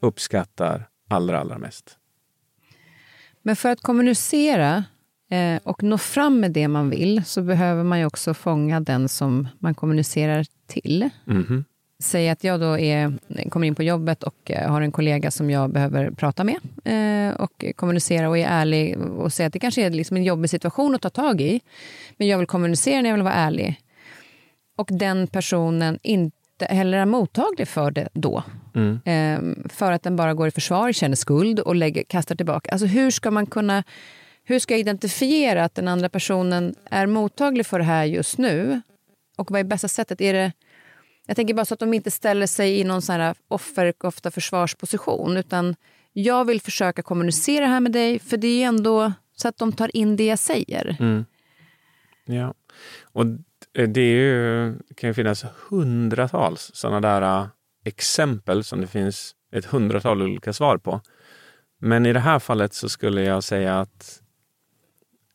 S2: uppskattar allra, allra mest.
S1: Men för att kommunicera eh, och nå fram med det man vill så behöver man ju också fånga den som man kommunicerar till.
S2: Mhm.
S1: Säg att jag då är, kommer in på jobbet och eh, har en kollega som jag behöver prata med eh, och kommunicera och är ärlig och säga att det kanske är liksom en jobbig situation att ta tag i. Men jag vill kommunicera när jag vill vara ärlig. Och den personen inte heller är mottaglig för det då.
S2: Mm.
S1: Eh, för att den bara går i försvar, känner skuld och lägger, kastar tillbaka. Alltså hur ska man kunna hur ska jag identifiera att den andra personen är mottaglig för det här just nu? Och vad är bästa sättet? Är det, jag tänker bara så att de inte ställer sig i någon sån här offer, ofta försvarsposition. Utan jag vill försöka kommunicera här med dig, för det är ändå så att de tar in det jag säger.
S2: Mm. Ja. Och det är ju, kan ju finnas hundratals sådana där äh, exempel som det finns ett hundratal olika svar på. Men i det här fallet så skulle jag säga att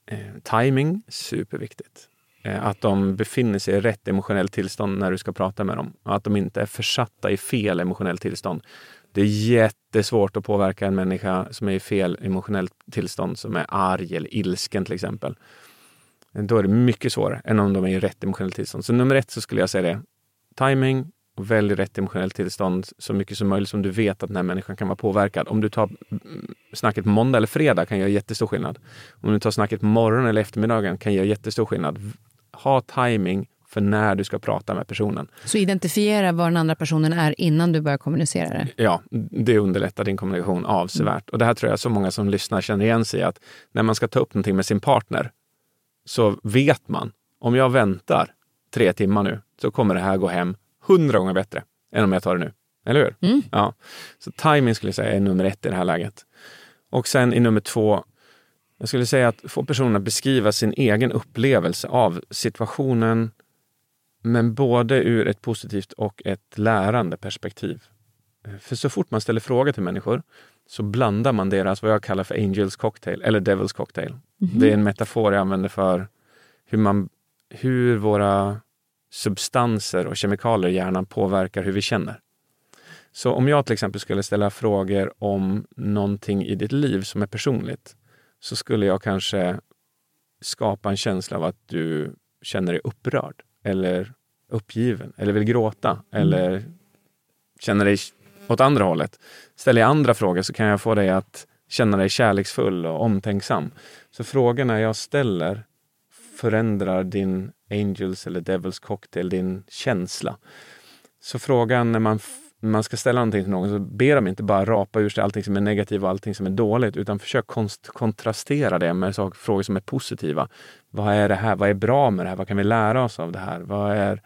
S2: eh, timing superviktigt. Eh, att de befinner sig i rätt emotionellt tillstånd när du ska prata med dem. Och att de inte är försatta i fel emotionellt tillstånd. Det är jättesvårt att påverka en människa som är i fel emotionellt tillstånd, som är arg eller ilsken till exempel. Eh, då är det mycket svårare än om de är i rätt emotionellt tillstånd. Så nummer ett så skulle jag säga det. Timing och välj rätt emotionellt tillstånd så mycket som möjligt som du vet att den här människan kan vara påverkad. Om du tar mm, snacket måndag eller fredag kan göra jättestor skillnad. Om du tar snacket morgon eller eftermiddagen kan göra jättestor skillnad. Ha timing för när du ska prata med personen.
S1: Så identifiera var den andra personen är innan du börjar kommunicera det.
S2: Ja, det underlättar din kommunikation avsevärt. Och det här tror jag så många som lyssnar känner igen sig i att när man ska ta upp någonting med sin partner så vet man, om jag väntar tre timmar nu så kommer det här gå hem hundra gånger bättre än om jag tar det nu. Eller hur?
S1: Mm.
S2: Ja. Så timing skulle jag säga är nummer ett i det här läget. Och sen i nummer två, jag skulle säga att få personen att beskriva sin egen upplevelse av situationen men både ur ett positivt och ett lärande perspektiv. För så fort man ställer frågor till människor så blandar man deras, vad jag kallar för Angels cocktail eller Devils cocktail. Det är en metafor jag använder för hur, man, hur våra substanser och kemikalier i hjärnan påverkar hur vi känner. Så om jag till exempel skulle ställa frågor om någonting i ditt liv som är personligt så skulle jag kanske skapa en känsla av att du känner dig upprörd eller uppgiven eller vill gråta eller känner dig åt andra hållet. Ställer jag andra frågor så kan jag få dig att känna dig kärleksfull och omtänksam. Så frågorna jag ställer förändrar din Angels eller Devils cocktail, din känsla. Så frågan när man, när man ska ställa någonting till någon så ber de inte bara rapa ur sig allting som är negativt och allting som är dåligt utan försök konst, kontrastera det med saker, frågor som är positiva. Vad är det här? Vad är bra med det här? Vad kan vi lära oss av det här? Vad är...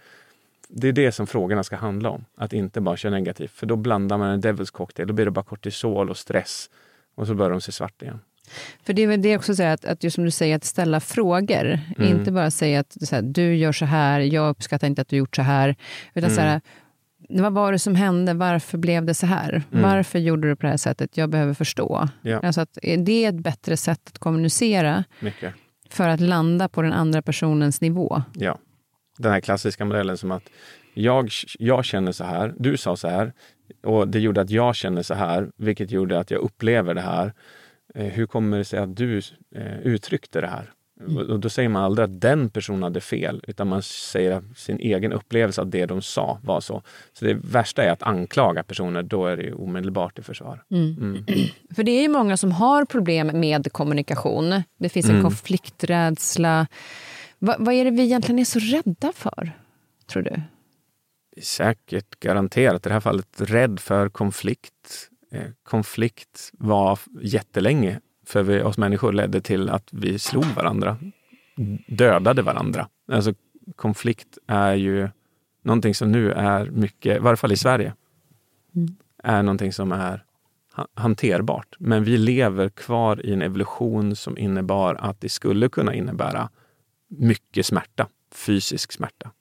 S2: Det är det som frågorna ska handla om. Att inte bara köra negativt. För då blandar man en Devils cocktail. Då blir det bara kortisol och stress. Och så börjar de se svart igen.
S1: För det är väl det också, så att, att just som du säger, att ställa frågor.
S2: Mm.
S1: Inte bara säga att så här, du gör så här, jag uppskattar inte att du gjort så här. Utan så
S2: Mm.
S1: här, vad var det som hände? Varför blev det så här?
S2: Mm.
S1: Varför gjorde du på det här sättet? Jag behöver förstå.
S2: Ja.
S1: Alltså att, är det ett bättre sätt att kommunicera
S2: Mycket.
S1: för att landa på den andra personens nivå?
S2: Ja. Den här klassiska modellen som att jag, jag känner så här, du sa så här och det gjorde att jag känner så här, vilket gjorde att jag upplever det här. Eh, hur kommer det sig att du eh, uttryckte det här? Och- Och då säger man aldrig att den personen hade fel, utan man säger att sin egen upplevelse av det de sa var så. Så det värsta är att anklaga personer, då är det ju omedelbart i försvar. Mm.
S1: För det är ju många som har problem med kommunikation. Det finns en
S2: Mm.
S1: konflikträdsla. Va, vad är det vi egentligen är så rädda för, tror du?
S2: säkert garanterat i det här fallet rädd för konflikt. Eh, konflikt var jättelänge för vi, oss människor ledde till att vi slog varandra, dödade varandra. Alltså konflikt är ju någonting som nu är mycket, i varje fall i Sverige,
S1: Mm.
S2: är någonting som är ha- hanterbart. Men vi lever kvar i en evolution som innebar att det skulle kunna innebära mycket smärta, fysisk smärta.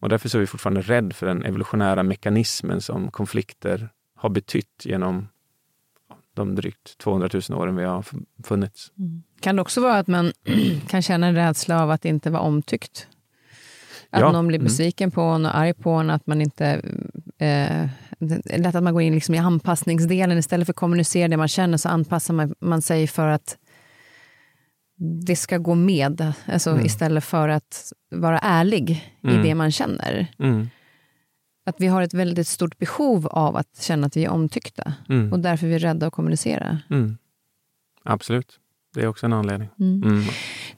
S2: Och därför så är vi fortfarande rädd för den evolutionära mekanismen som konflikter har betytt genom de drygt 200 000 åren vi har funnits.
S1: Kan det också vara att man kan känna en rädsla av att inte vara omtyckt? Att
S2: Ja,
S1: någon blir
S2: mm.
S1: besviken på en och arg på en, att man inte eh, det är lätt att man går in liksom i anpassningsdelen. Istället för att kommunicera det man känner så anpassar man, man sig för att det ska gå med. Alltså
S2: Mm.
S1: Istället för att vara ärlig
S2: Mm.
S1: i det man känner.
S2: Mm.
S1: Att vi har ett väldigt stort behov av att känna att vi är omtyckta.
S2: Mm.
S1: Och därför är vi rädda att kommunicera.
S2: Mm. Absolut. Det är också en anledning.
S1: Mm.
S2: Mm.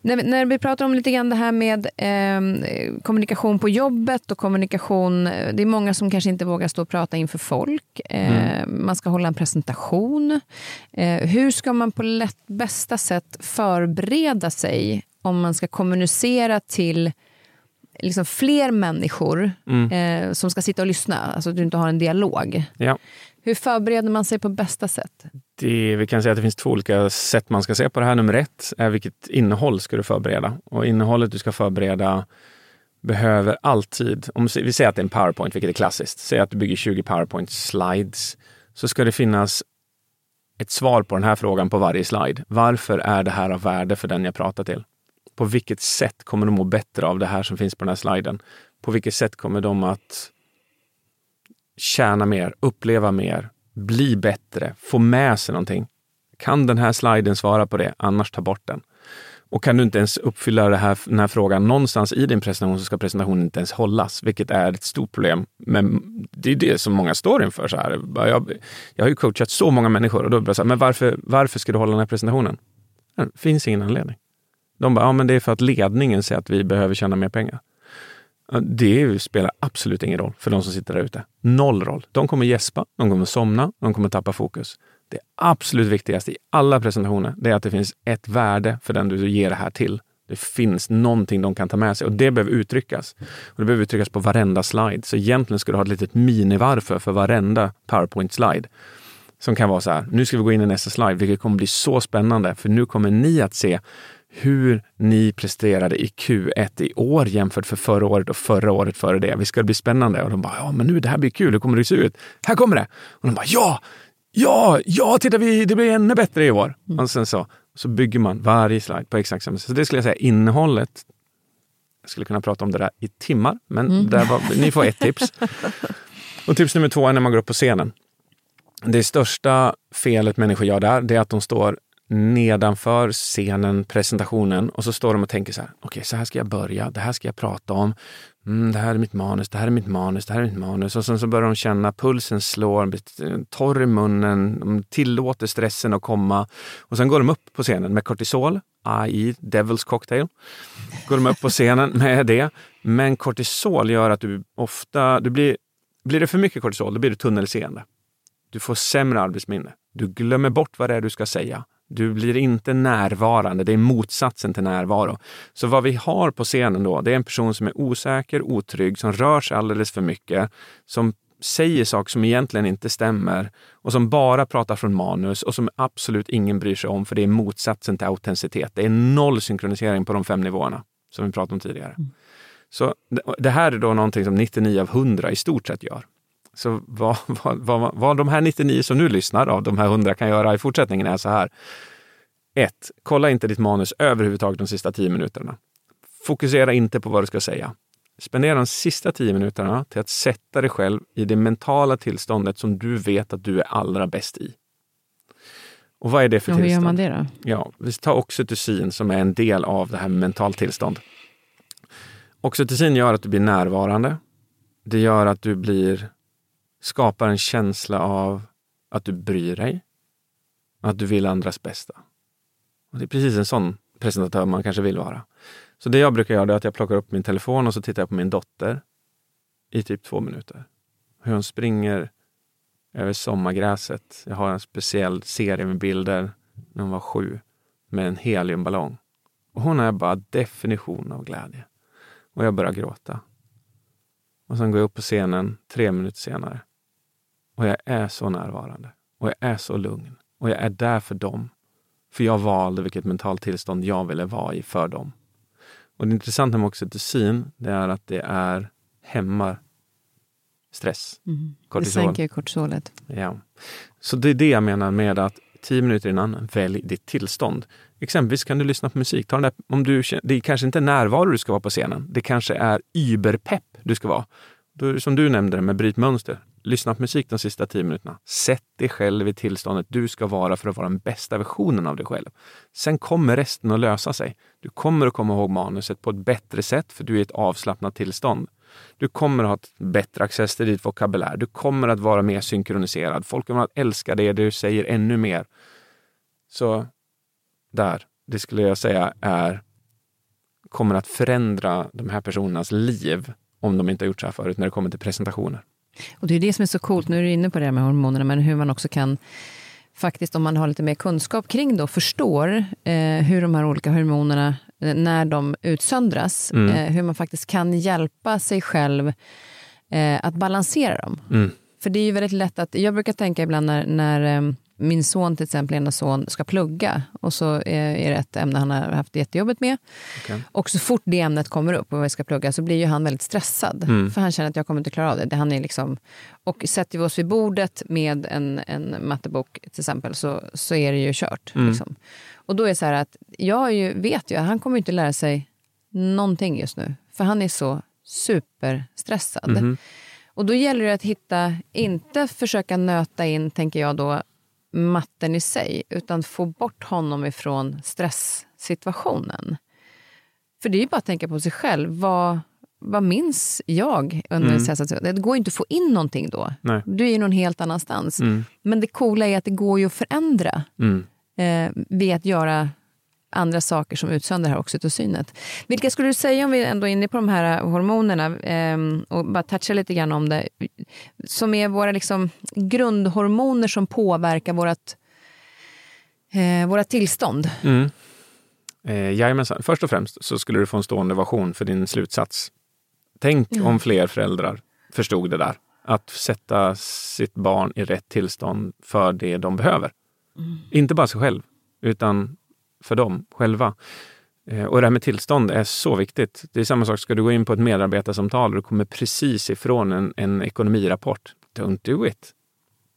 S1: När, vi, när vi pratar om lite grann det här med eh, kommunikation på jobbet och kommunikation. eh, Det är många som kanske inte vågar stå och prata inför folk. Eh, Man ska hålla en presentation. Eh, hur ska man på lätt, bästa sätt förbereda sig om man ska kommunicera till liksom fler människor
S2: Mm.
S1: eh, som ska sitta och lyssna? Alltså att du inte har en dialog.
S2: Ja.
S1: Hur förbereder man sig på bästa sätt?
S2: Det, vi kan säga att det finns två olika sätt man ska se på det här. Nummer ett är vilket innehåll ska du förbereda? Och innehållet du ska förbereda behöver alltid, om vi säger att det är en powerpoint, vilket är klassiskt, säg att du bygger 20 powerpoint slides, så ska det finnas ett svar på den här frågan på varje slide. Varför är det här av värde för den jag pratar till? På vilket sätt kommer de må bättre av det här som finns på den här sliden? På vilket sätt kommer de att tjäna mer, uppleva mer, bli bättre, få med sig någonting? Kan den här sliden svara på det? Annars ta bort den. Och kan du inte ens uppfylla det här, den här frågan någonstans i din presentation så ska presentationen inte ens hållas, vilket är ett stort problem. Men det är det som många står inför. Så här. Jag, jag har ju coachat så många människor och då blir det så här, men varför, varför ska du hålla den här presentationen? Det finns ingen anledning. De bara, ja men det är för att ledningen säger att vi behöver tjäna mer pengar. Det spelar absolut ingen roll för de som sitter där ute. Noll roll. De kommer gäspa, de kommer somna, de kommer tappa fokus. Det absolut viktigaste i alla presentationer det är att det finns ett värde för den du ger det här till. Det finns någonting de kan ta med sig och det behöver uttryckas. Och det behöver uttryckas på varenda slide. Så egentligen ska du ha ett litet mini-varför för varenda powerpoint-slide. Som kan vara så här, nu ska vi gå in i nästa slide, vilket kommer bli så spännande. För nu kommer ni att se hur ni presterade i Q1 i år jämfört för förra året och förra året före det. Vi ska bli spännande. Och de bara, ja men nu det här blir kul, hur kommer det se ut? Här kommer det! Och de bara, ja! Ja, ja, titta vi, det blir ännu bättre i år. Och sen så, så bygger man varje slide på exakt samma sätt. Så det skulle jag säga, innehållet. Jag skulle kunna prata om det där i timmar, men där var, ni får ett tips. Och tips nummer två är när man går upp på scenen. Det största felet människor gör där, det är att de står nedanför scenen, presentationen och så står de och tänker så här. Okej, okay, så här ska jag börja. Det här ska jag prata om. Mm, det här är mitt manus, det här är mitt manus, det här är mitt manus. Och sen så börjar de känna pulsen slår, de blir eh, torr i munnen, de tillåter stressen att komma. Och sen går de upp på scenen med kortisol, i Devil's Cocktail. Går de upp på scenen med det. Men kortisol gör att du ofta, du blir, blir det för mycket kortisol, då blir du tunnelseende. Du får sämre arbetsminne. Du glömmer bort vad det är du ska säga. Du blir inte närvarande. Det är motsatsen till närvaro. Så vad vi har på scenen då, det är en person som är osäker, otrygg, som rör sig alldeles för mycket, som säger saker som egentligen inte stämmer och som bara pratar från manus och som absolut ingen bryr sig om för det är motsatsen till autenticitet. Det är noll synkronisering på de fem nivåerna som vi pratade om tidigare. Mm. Så det här är då någonting som 99 av 100 i stort sett gör. Så vad, vad, vad, vad de här 99 som nu lyssnar av de här 100 kan göra i fortsättningen är så här. 1. Kolla inte ditt manus överhuvudtaget de sista 10 minuterna. Fokusera inte på vad du ska säga. Spendera de sista 10 minuterna till att sätta dig själv i det mentala tillståndet som du vet att du är allra bäst i. Och vad är det för
S1: ja,
S2: tillstånd?
S1: Hur gör man det då?
S2: Ja, vi tar oxytocin som är en del av det här med mentalt tillstånd. Oxytocin gör att du blir närvarande. Det gör att du blir skapar en känsla av att du bryr dig. Att du vill andras bästa. Och det är precis en sån presentatör man kanske vill vara. Så det jag brukar göra är att jag plockar upp min telefon och så tittar jag på min dotter i typ två minuter. Hur hon springer över sommargräset. Jag har en speciell serie med bilder när hon var sju med en heliumballong. Och hon är bara definition av glädje. Och jag börjar gråta. Och sen går jag upp på scenen tre minuter senare. Och jag är så närvarande. Och jag är så lugn. Och jag är där för dem. För jag valde vilket mentalt tillstånd jag ville vara i för dem. Och det intressanta med oxytocin, det är att det är hämmar stress.
S1: Mm.
S2: Kortisol.
S1: Det sänker kortisolet.
S2: Ja. Så det är det jag menar med att tio minuter innan, välj ditt tillstånd. Exempelvis kan du lyssna på musik. Ta den där, om du, det är kanske inte närvaro du ska vara på scenen. Det kanske är überpepp du ska vara. Då, som du nämnde med bryt mönster lyssnat på musik de sista tio minuterna. Sätt dig själv i tillståndet du ska vara för att vara den bästa versionen av dig själv. Sen kommer resten att lösa sig. Du kommer att komma ihåg manuset på ett bättre sätt för du är i ett avslappnat tillstånd. Du kommer att ha ett bättre access till ditt vokabulär. Du kommer att vara mer synkroniserad. Folk kommer att älska det du säger ännu mer. Så där, det skulle jag säga är kommer att förändra de här personernas liv om de inte har gjort så här förut när det kommer till presentationer.
S1: Och det är det som är så coolt, nu är du inne på det här med hormonerna, men hur man också kan faktiskt om man har lite mer kunskap kring det och förstår eh, hur de här olika hormonerna, eh, när de utsöndras, mm. eh, hur man faktiskt kan hjälpa sig själv eh, att balansera dem. Mm. För det är ju väldigt lätt att, jag brukar tänka ibland när, när ehm, min son, till exempel, ena son, ska plugga och så är det ett ämne han har haft jättejobbet med. Okay. Och så fort det ämnet kommer upp och vi ska plugga så blir ju han väldigt stressad. Mm. För han känner att jag kommer inte klara av det. han är liksom, och sätter vi oss vid bordet med en, en mattebok till exempel så, så är det ju kört. Mm. Liksom. Och då är det så här att jag ju, vet ju att han kommer inte lära sig någonting just nu. För han är så superstressad. Mm. Och då gäller det att hitta, inte försöka nöta in, tänker jag då, matten i sig, utan få bort honom ifrån stresssituationen. För det är ju bara att tänka på sig själv. Vad, vad minns jag under mm. stressituationen? Det går ju inte att få in någonting då. Nej. Du är ju någon helt annanstans. Mm. Men det coola är att det går ju att förändra mm. eh, vid att göra andra saker som utsöndrar det här oxytocinet. Vilka skulle du säga, om vi ändå är inne på de här hormonerna eh, och bara touchar lite grann om det, som är våra liksom grundhormoner som påverkar vårt, eh, våra tillstånd?
S2: Mm. Eh, jajamensan. Först och främst så skulle du få en stående ovation för din slutsats. Tänk mm. om fler föräldrar förstod det där. Att sätta sitt barn i rätt tillstånd för det de behöver. Mm. Inte bara sig själv, utan för dem själva. Eh, och det här med tillstånd är så viktigt. Det är samma sak, ska du gå in på ett medarbetarsamtal och du kommer precis ifrån en, en ekonomirapport. Don't do it.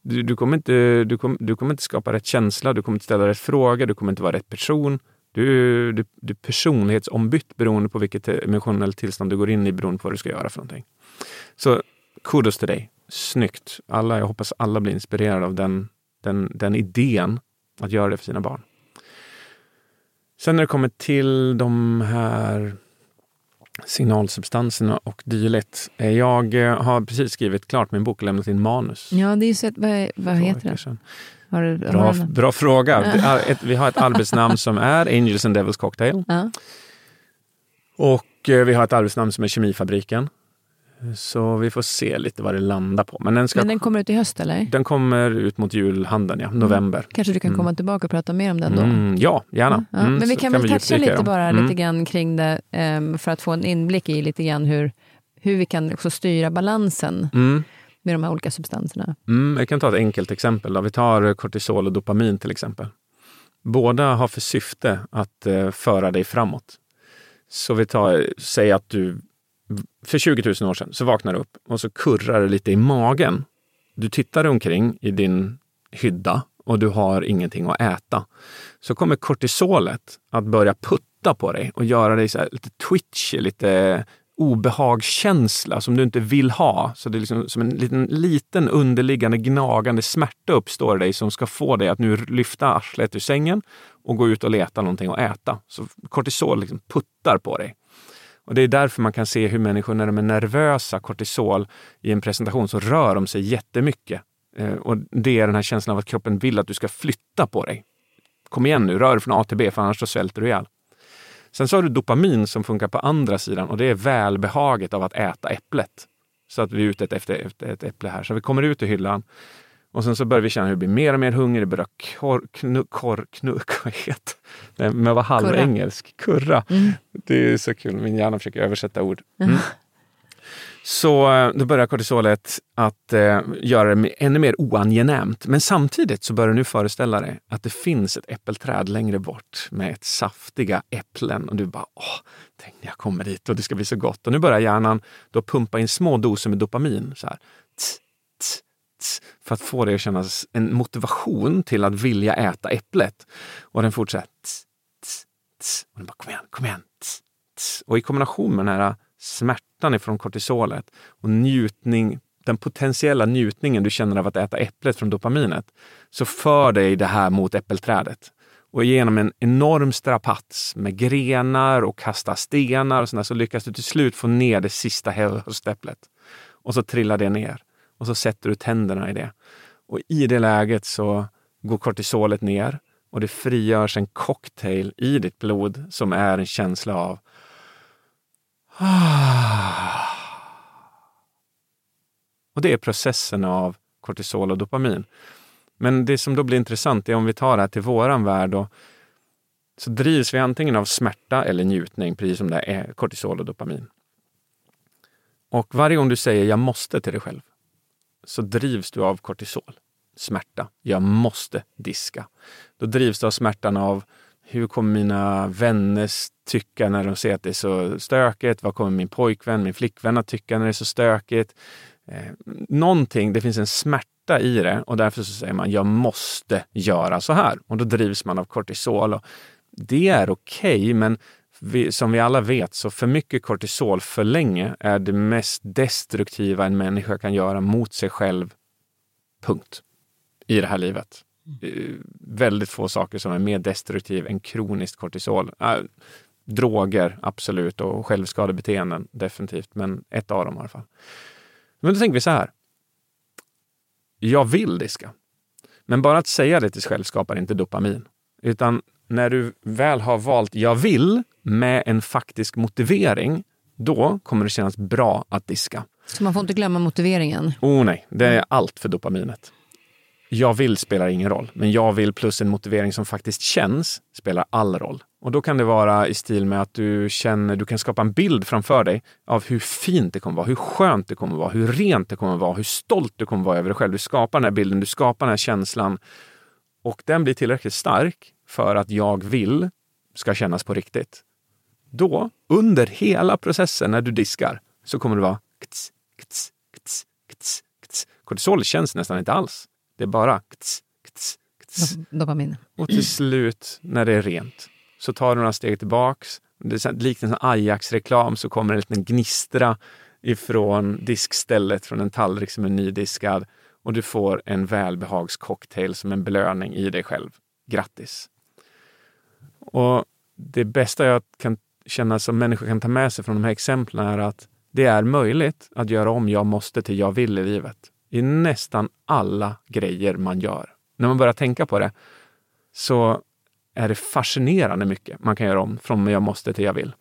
S2: Du, du, kommer inte, du, kom, du kommer inte skapa rätt känsla, du kommer inte ställa rätt fråga, du kommer inte vara rätt person. Du, du, du är personlighetsombytt beroende på vilket emotionellt tillstånd du går in i beroende på vad du ska göra för någonting. Så kudos till dig. Snyggt. Alla, jag hoppas alla blir inspirerade av den, den, den idén att göra det för sina barn. Sen när det kommer till de här signalsubstanserna och dylikt. Eh, jag eh, har precis skrivit klart min bok och lämnat in manus.
S1: Ja, det är så, vad, vad heter den?
S2: Du, bra, bra fråga. Vi har ett arbetsnamn som är Angels and Devils Cocktail. Ja. Och eh, vi har ett arbetsnamn som är Kemifabriken. Så vi får se lite vad det landar på.
S1: Men den, ska, Men den kommer ut i höst eller?
S2: Den kommer ut mot julhandeln, ja. November. Mm.
S1: Kanske du kan komma mm. tillbaka och prata mer om den då?
S2: Mm, ja, gärna. Ja,
S1: ja. Men vi kan, kan väl toucha lite bara mm. lite grann kring det um, för att få en inblick i lite grann hur, hur vi kan också styra balansen mm. med de här olika substanserna.
S2: Mm, jag kan ta ett enkelt exempel. Då. Vi tar kortisol och dopamin till exempel. Båda har för syfte att uh, föra dig framåt. Så vi tar, säg att du för 20 000 år sedan så vaknar du upp och så kurrar det lite i magen. Du tittar omkring i din hydda och du har ingenting att äta. Så kommer kortisolet att börja putta på dig och göra dig så lite twitchy, lite obehagskänsla som du inte vill ha. Så det är liksom som en liten, liten underliggande gnagande smärta uppstår i dig som ska få dig att nu lyfta arslet ur sängen och gå ut och leta någonting att äta. Så kortisol liksom puttar på dig. Och Det är därför man kan se hur människor när de är nervösa, kortisol, i en presentation så rör de sig jättemycket. Eh, och Det är den här känslan av att kroppen vill att du ska flytta på dig. Kom igen nu, rör dig från A till B för annars så svälter du ihjäl. Sen så har du dopamin som funkar på andra sidan och det är välbehaget av att äta äpplet. Så att vi är ute efter, ett äpple här. Så vi kommer ut ur hyllan och sen så börjar vi känna hur vi blir mer och mer hungriga, börjar kor, knu, kor, knu, vad heter det? Men var halvengelsk. Kurra. Mm. Det är så kul, min hjärna försöker översätta ord. Mm. Så eh, då börjar kortisolet att eh, göra det ännu mer oangenämt. Men samtidigt så börjar du nu föreställa dig att det finns ett äppelträd längre bort med ett saftiga äpplen. Och du bara, åh, tänk när jag kommer dit och det ska bli så gott. Och nu börjar hjärnan då pumpa in små doser med dopamin. Så här. Tss, tss, för att få dig att känna en motivation till att vilja äta äpplet. Och den fortsätter. Och den bara, kom igen, kom igen. Och i kombination med den här smärtan ifrån kortisolet och njutning, den potentiella njutningen du känner av att äta äpplet från dopaminet, så för dig det här mot äppelträdet. Och genom en enorm strapats med grenar och kasta stenar och sådär, så lyckas du till slut få ner det sista höstäpplet. Och så trillar det ner. Och så sätter du tänderna i det. Och i det läget så går kortisolet ner och det frigörs en cocktail i ditt blod som är en känsla av ah. Och det är processen av kortisol och dopamin. Men det som då blir intressant är om vi tar det här till våran värld och så drivs vi antingen av smärta eller njutning, precis som det är kortisol och dopamin. Och varje gång du säger jag måste till dig själv så drivs du av kortisol, smärta. Jag måste diska. Då drivs du av smärtan av hur kommer mina vänner tycka när de ser att det är så stökigt? Vad kommer min pojkvän, min flickvän att tycka när det är så stökigt? Eh, någonting, det finns en smärta i det och därför så säger man jag måste göra så här. Och då drivs man av kortisol. Och det är okej, okay, men vi, som vi alla vet så för mycket kortisol för länge är det mest destruktiva en människa kan göra mot sig själv. Punkt. I det här livet. Mm. Väldigt få saker som är mer destruktiv än kroniskt kortisol. Äh, droger, absolut, och självskadebeteenden, definitivt. Men ett av dem i alla fall. Men då tänker vi så här. Jag vill diska. Men bara att säga det till sig själv skapar inte dopamin. Utan när du väl har valt jag vill med en faktisk motivering, då kommer det kännas bra att diska.
S1: Så man får inte glömma motiveringen?
S2: Oh nej, det är allt för dopaminet. Jag vill spelar ingen roll, men jag vill plus en motivering som faktiskt känns spelar all roll. Och då kan det vara i stil med att du känner, du kan skapa en bild framför dig av hur fint det kommer vara, hur skönt det kommer vara, hur rent det kommer vara, hur stolt du kommer vara över dig själv. Du skapar den här bilden, du skapar den här känslan och den blir tillräckligt stark för att jag vill ska kännas på riktigt. Då, under hela processen när du diskar, så kommer det vara kts, kts, kts, kts, kts. Kortisol känns nästan inte alls. Det är bara kts, kts, kts.
S1: Dopamin.
S2: Och till slut, när det är rent, så tar du några steg tillbaks. Det är likt en Ajax-reklam så kommer en liten gnistra ifrån diskstället från en tallrik som är nydiskad och du får en välbehagscocktail som en belöning i dig själv. Grattis! Och det bästa jag kan känna som människor kan ta med sig från de här exemplen är att det är möjligt att göra om jag måste till jag vill i livet. I nästan alla grejer man gör. När man börjar tänka på det så är det fascinerande mycket man kan göra om från jag måste till jag vill.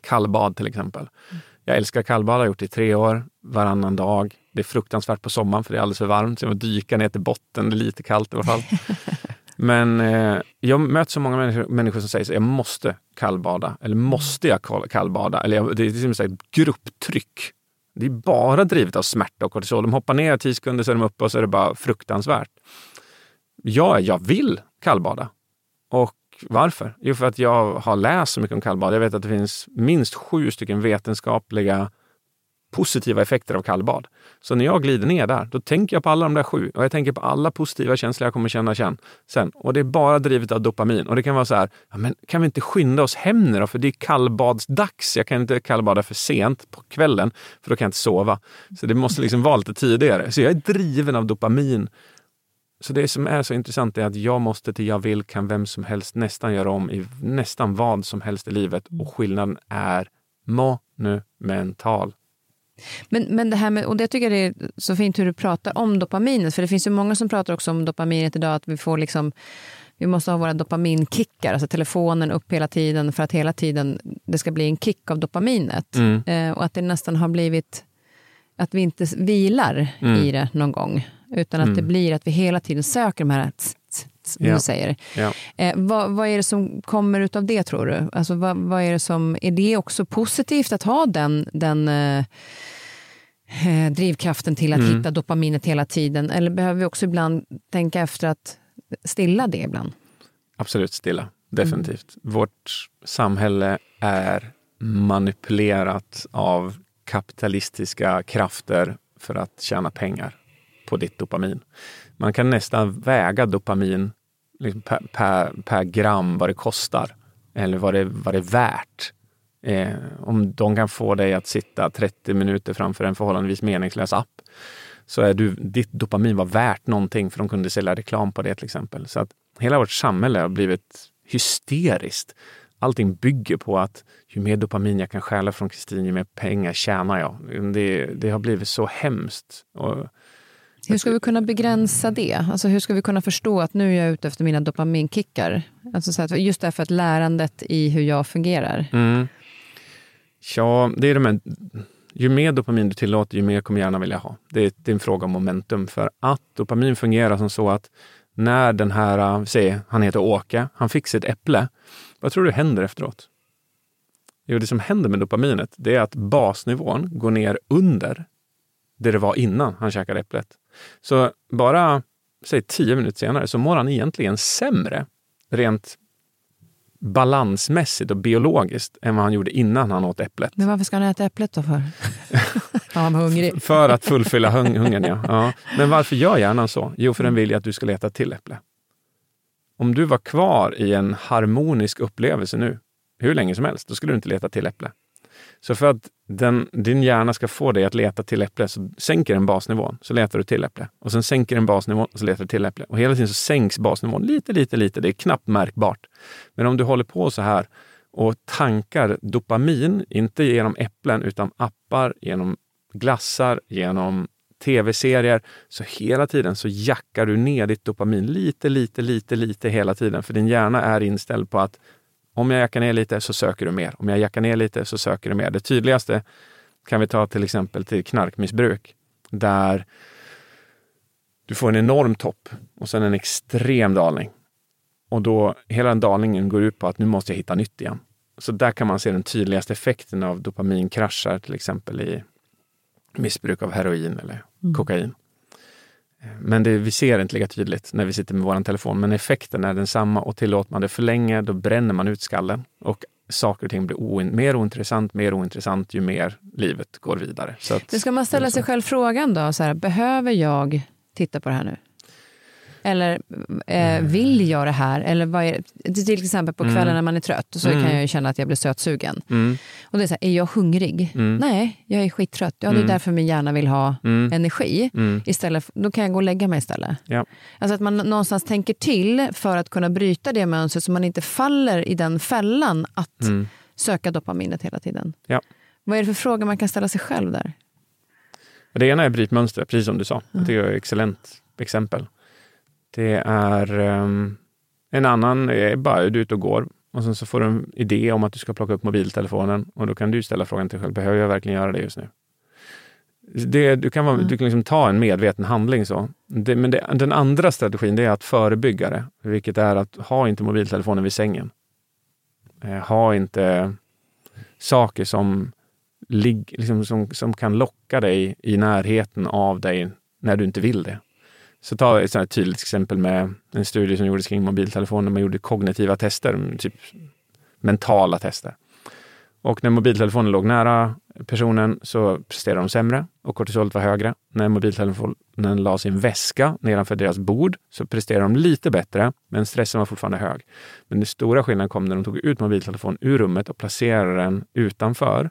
S2: Kallbad till exempel. Jag älskar kallbad, har gjort det i tre år, varannan dag. Det är fruktansvärt på sommaren för det är alldeles för varmt. Så jag dyka ner till botten, det är lite kallt i alla fall. Men eh, jag möter så många människor, människor som säger att jag måste kallbada. Eller måste jag kallbada? Eller jag, det är liksom som ett grupptryck. Det är bara drivet av smärta och kortisol. De hoppar ner tio sekunder så är de uppe och så är det bara fruktansvärt. Ja, jag vill kallbada. Och varför? Jo, för att jag har läst så mycket om kallbad. Jag vet att det finns minst sju stycken vetenskapliga positiva effekter av kallbad. Så när jag glider ner där, då tänker jag på alla de där sju och jag tänker på alla positiva känslor jag kommer känna sen. Och det är bara drivet av dopamin. Och det kan vara så här, ja, men kan vi inte skynda oss hem nu då? För det är kallbadsdags. Jag kan inte kallbada för sent på kvällen, för då kan jag inte sova. Så det måste liksom vara lite tidigare. Så jag är driven av dopamin. Så det som är så intressant är att jag måste till jag vill kan vem som helst nästan göra om i nästan vad som helst i livet. Och skillnaden är monumental.
S1: Men, men det här med, och det tycker jag det är så fint hur du pratar om dopaminet. För det finns ju många som pratar också om dopaminet idag, att vi får liksom vi måste ha våra dopaminkickar, alltså telefonen upp hela tiden för att hela tiden det ska bli en kick av dopaminet. Mm. Eh, och att det nästan har blivit att vi inte vilar mm. i det någon gång. Utan att mm. det blir att vi hela tiden söker de här som ja. du säger. Ja. Eh, vad, vad, är det som kommer ut av det tror du? Alltså, vad, vad, är det som, är det också positivt att ha den, den eh, eh, drivkraften till att mm. hitta dopaminet hela tiden? Eller behöver vi också ibland tänka efter att stilla det ibland?
S2: Absolut stilla, definitivt. Mm. Vårt samhälle är manipulerat av kapitalistiska krafter för att tjäna pengar på ditt dopamin. Man kan nästan väga dopamin liksom per, per, per, gram vad det kostar eller vad det, vad det är värt Eh, om de kan få dig att sitta 30 minuter framför en förhållandevis meningslös app, så är du, ditt dopamin var värt någonting för de kunde sälja reklam på det till exempel. Så att hela vårt samhälle har blivit hysteriskt. Allting bygger på att ju mer dopamin jag kan stjäla från Kristin, ju mer pengar tjänar jag. Det, det har blivit så hemskt. Och
S1: hur ska vi kunna begränsa det? Alltså hur ska vi kunna förstå att nu är jag ute efter mina dopaminkickar? Alltså så att just därför att lärandet i hur jag fungerar.
S2: Mm. Ja, det är de här, ju mer dopamin du tillåter, ju mer kommer hjärnan vilja ha. Det är, det är en fråga om momentum. För att dopamin fungerar som så att när den här, säg, han heter Åke, han fick sitt äpple. Vad tror du händer efteråt? Jo, det som händer med dopaminet, det är att basnivån går ner under det det var innan han käkade äpplet. Så bara säg tio minuter senare så mår han egentligen sämre rent balansmässigt och biologiskt än vad han gjorde innan han åt äpplet.
S1: Men varför ska han äta äpplet då för? han var hungrig.
S2: för att fullfylla hung hungern, ja. ja. Men varför gör hjärnan så? Jo, för den vill ju att du ska leta till äpple. Om du var kvar i en harmonisk upplevelse nu, hur länge som helst, då skulle du inte leta till äpple. Så för att den, din hjärna ska få dig att leta till äpple så sänker den basnivån, så letar du till äpple. Och sen sänker den basnivån, så letar du till äpple. Och hela tiden så sänks basnivån lite, lite, lite. Det är knappt märkbart. Men om du håller på så här och tankar dopamin, inte genom äpplen utan appar, genom glassar, genom tv-serier, så hela tiden så jackar du ner ditt dopamin lite, lite, lite, lite hela tiden. För din hjärna är inställd på att om jag jackar ner lite så söker du mer. Om jag jackar ner lite så söker du mer. Det tydligaste kan vi ta till exempel till knarkmissbruk där du får en enorm topp och sen en extrem dalning. Och då hela den dalningen går ut på att nu måste jag hitta nytt igen. Så där kan man se den tydligaste effekten av dopaminkraschar, till exempel i missbruk av heroin eller mm. Men det, vi ser inte lika tydligt när vi sitter med vår telefon, men effekten är densamma och tillåter man det för länge, då bränner man ut skallen och saker och ting blir oin mer ointressant, mer ointressant ju mer livet går vidare.
S1: Så att, ska man ställa sig själv frågan då, så här, behöver jag titta på det här nu? Eller eh, vill jag det här? Eller vad är, till exempel på kvällen mm. när man är trött, så mm. kan jag känna att jag blir sötsugen. Mm. Och det är, så här, är jag hungrig? Mm. Nej, jag är skittrött. Ja, det är mm. därför min hjärna vill ha mm. energi. Istället, då kan jag gå och lägga mig istället. Ja. Alltså att man någonstans tänker till för att kunna bryta det mönstret så man inte faller i den fällan att söka dopaminet hela tiden. Ja. Vad är det för frågor man kan ställa sig själv där?
S2: Det ena är brytmönstret, precis som du sa. Det är ett excellent exempel. Det är um, en annan är bara du är ute och går och sen så får du en idé om att du ska plocka upp mobiltelefonen och då kan du ställa frågan till dig själv, behöver jag verkligen göra det just nu? Det, du kan, vara, mm. du kan liksom ta en medveten handling. så. Det, men det, den andra strategin det är att förebygga det, vilket är att ha inte mobiltelefonen vid sängen. Eh, ha inte saker som, lig, liksom, som, som kan locka dig i närheten av dig när du inte vill det. Så ta ett sådant tydligt exempel med en studie som gjordes kring mobiltelefoner. Man gjorde kognitiva tester, typ mentala tester. Och när mobiltelefonen låg nära personen så presterade de sämre och kortisolet var högre. När mobiltelefonen la sin väska nedanför deras bord så presterade de lite bättre, men stressen var fortfarande hög. Men den stora skillnaden kom när de tog ut mobiltelefonen ur rummet och placerade den utanför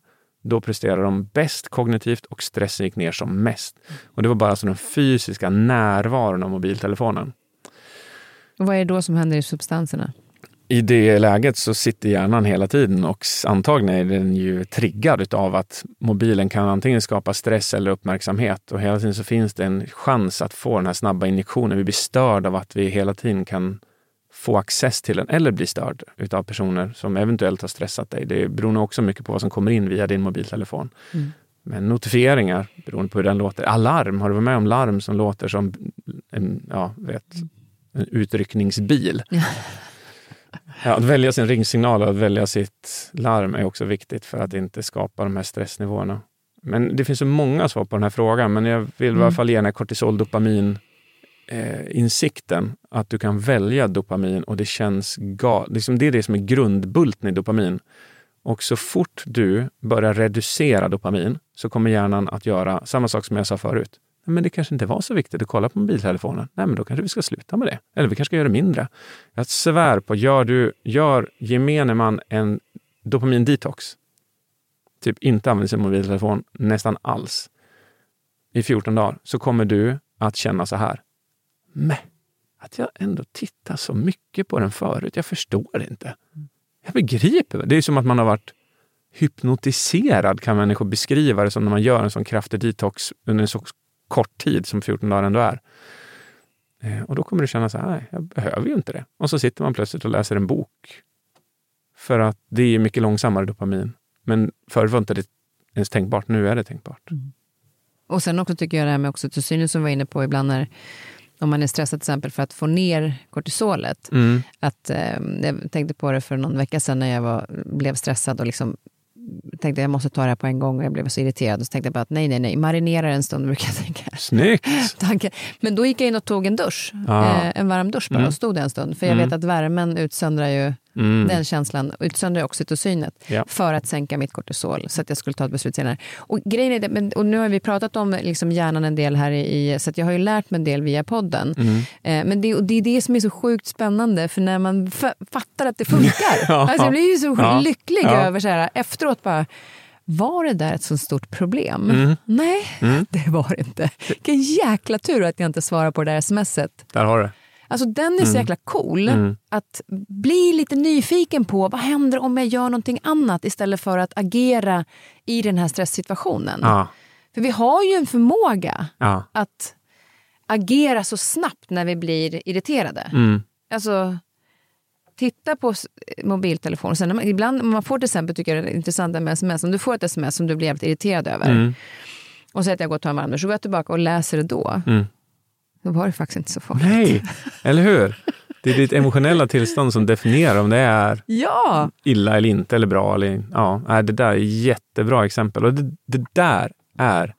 S2: då presterade de bäst kognitivt och stressen gick ner som mest. Och det var bara alltså den fysiska närvaron av mobiltelefonen.
S1: Och vad är det då som händer i substanserna?
S2: I det läget så sitter hjärnan hela tiden och antagligen är den ju triggad av att mobilen kan antingen skapa stress eller uppmärksamhet och hela tiden så finns det en chans att få den här snabba injektionen. Vi blir störda av att vi hela tiden kan få access till den eller bli störd utav personer som eventuellt har stressat dig. Det beror nog också mycket på vad som kommer in via din mobiltelefon. Mm. Men notifieringar, beroende på hur den låter. Alarm, har du varit med om larm som låter som en, ja, vet, en utryckningsbil? Ja, att välja sin ringsignal och att välja sitt larm är också viktigt för att inte skapa de här stressnivåerna. Men det finns så många svar på den här frågan, men jag vill mm. i alla fall ge den här kortisol, dopamin, eh, insikten att du kan välja dopamin och det känns galet. Liksom det är det som är grundbulten i dopamin. Och så fort du börjar reducera dopamin så kommer hjärnan att göra samma sak som jag sa förut. Men det kanske inte var så viktigt att kolla på mobiltelefonen. Nej, men då kanske vi ska sluta med det. Eller vi kanske ska göra det mindre. Jag svär på, gör du, gör gemene man en dopamin-detox. typ inte använder sin mobiltelefon nästan alls i 14 dagar så kommer du att känna så här. Men att jag ändå tittar så mycket på den förut, jag förstår inte. Jag begriper. Det är som att man har varit hypnotiserad kan människor beskriva det som när man gör en sån kraftig detox under en så kort tid som 14 dagar ändå är. Eh, och då kommer du känna så här, nej, jag behöver ju inte det. Och så sitter man plötsligt och läser en bok. För att det är mycket långsammare dopamin. Men förut var inte det ens tänkbart, nu är det tänkbart. Mm.
S1: Och sen också tycker jag det här med oxytocin som vi var inne på ibland när om man är stressad till exempel för att få ner kortisolet. Mm. Att, eh, jag tänkte på det för någon vecka sedan när jag var, blev stressad och liksom tänkte jag måste ta det här på en gång och jag blev så irriterad. Och så tänkte jag bara att nej, nej, nej, marinera en stund brukar jag tänka.
S2: Snyggt!
S1: Tanken. Men då gick jag in och tog en dusch, ah. eh, en varm dusch bara mm. och stod en stund. För jag mm. vet att värmen utsöndrar ju Mm. Den känslan utsöndrar oxytocinet ja. för att sänka mitt kortisol så att jag skulle ta ett beslut senare. Och, grejen är det, men, och nu har vi pratat om liksom hjärnan en del här i, så att jag har ju lärt mig en del via podden. Mm. Eh, men det, och det är det som är så sjukt spännande för när man fattar att det funkar. ja. alltså, jag blir ju så ja. lycklig över så här efteråt bara var det där ett så stort problem? Mm. Nej, mm. det var det inte. Vilken jäkla tur att jag inte svarade på det där smset.
S2: Där har du
S1: Alltså den är så mm. jäkla cool. Mm. Att bli lite nyfiken på vad händer om jag gör någonting annat istället för att agera i den här stresssituationen. Ja. För vi har ju en förmåga ja. att agera så snabbt när vi blir irriterade. Mm. Alltså, titta på mobiltelefonen. Sen, ibland, man får till exempel, tycker jag det är intressant med sms, om du får ett sms som du blir jävligt irriterad över mm. och säger att jag går och tar en varm så går jag tillbaka och läser det då. Mm. Då var det faktiskt inte så farligt.
S2: Nej, eller hur? Det är ditt emotionella tillstånd som definierar om det är
S1: ja.
S2: illa eller inte, eller bra. Eller, ja, det där är jättebra exempel. Och det, det där är...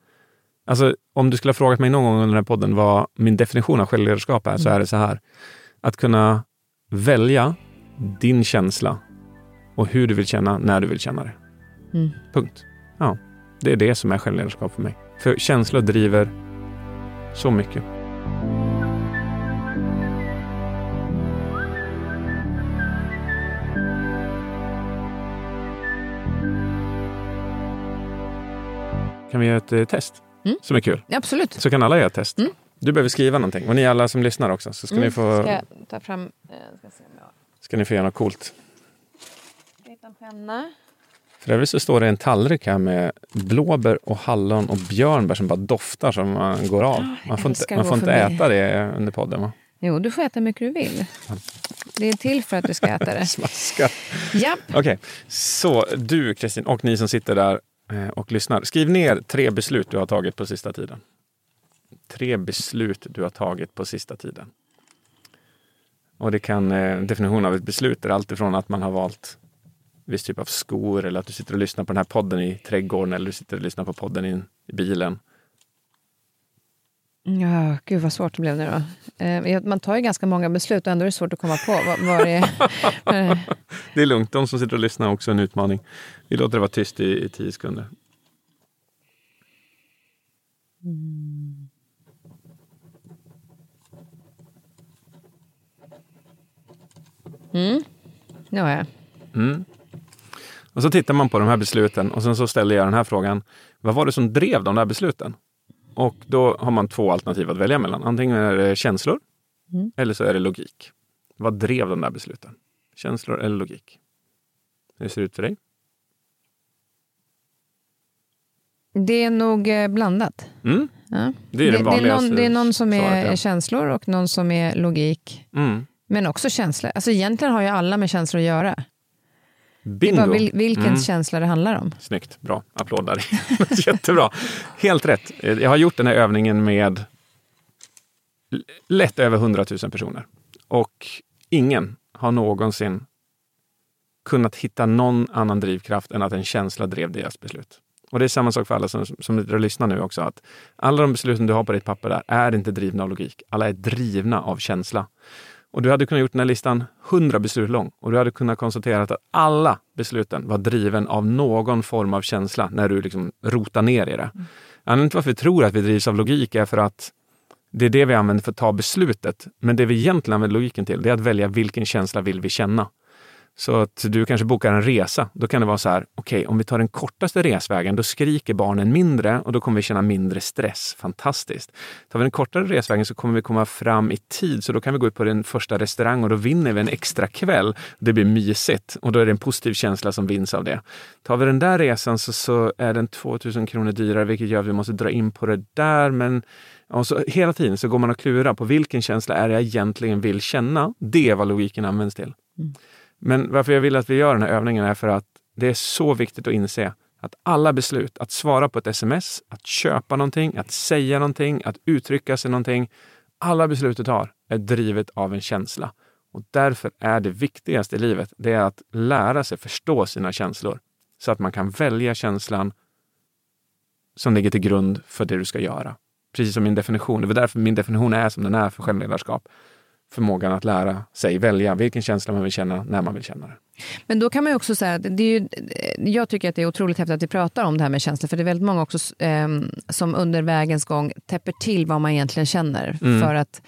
S2: Alltså, om du skulle ha frågat mig någon gång under den här podden vad min definition av självledarskap är, så är det så här. Att kunna välja din känsla och hur du vill känna när du vill känna det. Mm. Punkt. Ja, det är det som är självledarskap för mig. För känslor driver så mycket. Kan vi göra ett eh, test mm. som är kul?
S1: Absolut.
S2: Så kan alla göra ett test. Mm. Du behöver skriva någonting och ni alla som lyssnar också. Så ska mm. ni få...
S1: Ska jag ta fram... Eh, ska, se om jag...
S2: ska ni få göra något coolt.
S1: Ska jag hitta en penna?
S2: För övrigt så står det en tallrik här med blåbär och hallon och björnbär som bara doftar som man går av. Man får inte, man får inte äta det under podden va?
S1: Jo, du får äta hur mycket du vill. Det är till för att du ska äta det.
S2: Smaska.
S1: Japp.
S2: Okej, okay. så du Kristin och ni som sitter där eh, och lyssnar. Skriv ner tre beslut du har tagit på sista tiden. Tre beslut du har tagit på sista tiden. Och det kan, eh, definition av ett beslut är alltifrån att man har valt viss typ av skor eller att du sitter och lyssnar på den här podden i trädgården eller du sitter och lyssnar på podden i, i bilen.
S1: Ja, gud vad svårt det blev nu då. Eh, man tar ju ganska många beslut och ändå är det svårt att komma på vad det är.
S2: det är lugnt, de som sitter och lyssnar har också en utmaning. Vi låter det vara tyst i, i tio sekunder. Mm.
S1: Mm. Nu har jag. Mm.
S2: Och så tittar man på de här besluten och sen så ställer jag den här frågan. Vad var det som drev de där besluten? Och då har man två alternativ att välja mellan. Antingen är det känslor mm. eller så är det logik. Vad drev de där besluten? Känslor eller logik? Hur ser det ut för dig?
S1: Det är nog eh, blandat.
S2: Mm. Ja. Det är det, det, är
S1: någon, det är någon som är ja. känslor och någon som är logik. Mm. Men också känslor. Alltså egentligen har ju alla med känslor att göra.
S2: Bingo!
S1: Vil, vilken mm. känsla det handlar om.
S2: Snyggt, bra. Applåd där. Jättebra. Helt rätt. Jag har gjort den här övningen med lätt över 100 000 personer. Och ingen har någonsin kunnat hitta någon annan drivkraft än att en känsla drev deras beslut. Och det är samma sak för alla som, som lyssnar nu också. Att alla de besluten du har på ditt papper där är inte drivna av logik. Alla är drivna av känsla. Och du hade kunnat gjort den här listan 100 beslut lång och du hade kunnat konstatera att alla besluten var driven av någon form av känsla när du liksom rotar ner i det. Mm. Anledningen till varför vi tror att vi drivs av logik är för att det är det vi använder för att ta beslutet. Men det vi egentligen använder logiken till, det är att välja vilken känsla vill vi känna. Så att du kanske bokar en resa. Då kan det vara så här, okej, okay, om vi tar den kortaste resvägen, då skriker barnen mindre och då kommer vi känna mindre stress. Fantastiskt. Tar vi den kortare resvägen så kommer vi komma fram i tid, så då kan vi gå ut på den första restaurang och då vinner vi en extra kväll. Det blir mysigt och då är det en positiv känsla som vinns av det. Tar vi den där resan så, så är den 2000 kronor dyrare, vilket gör att vi måste dra in på det där. Men och så, hela tiden så går man och klurar på vilken känsla är det jag egentligen vill känna. Det är vad logiken används till. Mm. Men varför jag vill att vi gör den här övningen är för att det är så viktigt att inse att alla beslut, att svara på ett sms, att köpa någonting, att säga någonting, att uttrycka sig någonting. Alla beslut du tar är drivet av en känsla. Och därför är det viktigaste i livet, det är att lära sig förstå sina känslor. Så att man kan välja känslan som ligger till grund för det du ska göra. Precis som min definition. Det är därför min definition är som den är för självledarskap förmågan att lära sig välja vilken känsla man vill känna när man vill känna det.
S1: Men då kan man också säga att det är ju, jag tycker att det är otroligt häftigt att vi pratar om det här med känslor, för det är väldigt många också eh, som under vägens gång täpper till vad man egentligen känner. Mm. För att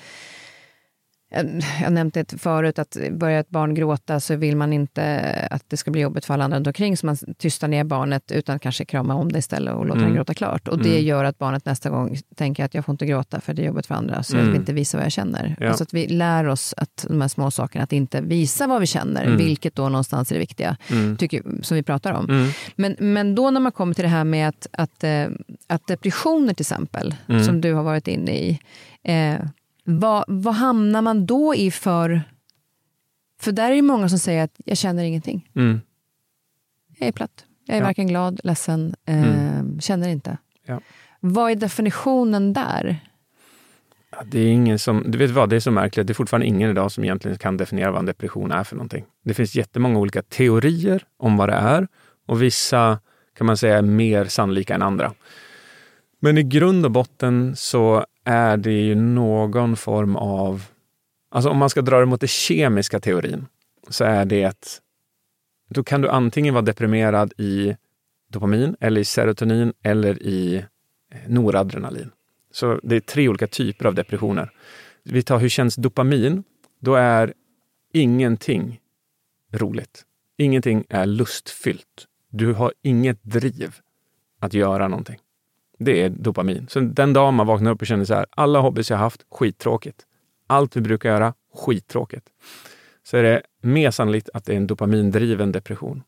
S1: jag nämnde det förut, att börjar ett barn gråta så vill man inte att det ska bli jobbigt för alla andra runt omkring, så man tystar ner barnet utan kanske krama om det istället och låta mm. den gråta klart. Och det mm. gör att barnet nästa gång tänker att jag får inte gråta för det är jobbigt för andra, så mm. jag vill inte visa vad jag känner. Ja. Alltså att vi lär oss att de här små sakerna, att inte visa vad vi känner, mm. vilket då någonstans är det viktiga, mm. tycker, som vi pratar om. Mm. Men, men då när man kommer till det här med att, att, eh, att depressioner till exempel, som du har varit inne i, eh, vad, vad hamnar man då i för... För där är det många som säger att jag känner ingenting. Mm. Jag är platt. Jag är ja. varken glad, ledsen, eh, mm. känner inte. Ja. Vad är definitionen där?
S2: Det är ingen som, du vet vad, det är så märkligt. Det är fortfarande ingen idag som egentligen kan definiera vad en depression är för någonting. Det finns jättemånga olika teorier om vad det är och vissa kan man säga är mer sannolika än andra. Men i grund och botten så är det ju någon form av... Alltså om man ska dra det mot den kemiska teorin så är det att då kan du antingen vara deprimerad i dopamin eller i serotonin eller i eh, noradrenalin. Så det är tre olika typer av depressioner. Vi tar hur känns dopamin? Då är ingenting roligt. Ingenting är lustfyllt. Du har inget driv att göra någonting. Det är dopamin. Så den dagen man vaknar upp och känner så här, alla hobbys jag haft, skittråkigt. Allt vi brukar göra, skittråkigt. Så är det mer sannolikt att det är en dopamindriven depression.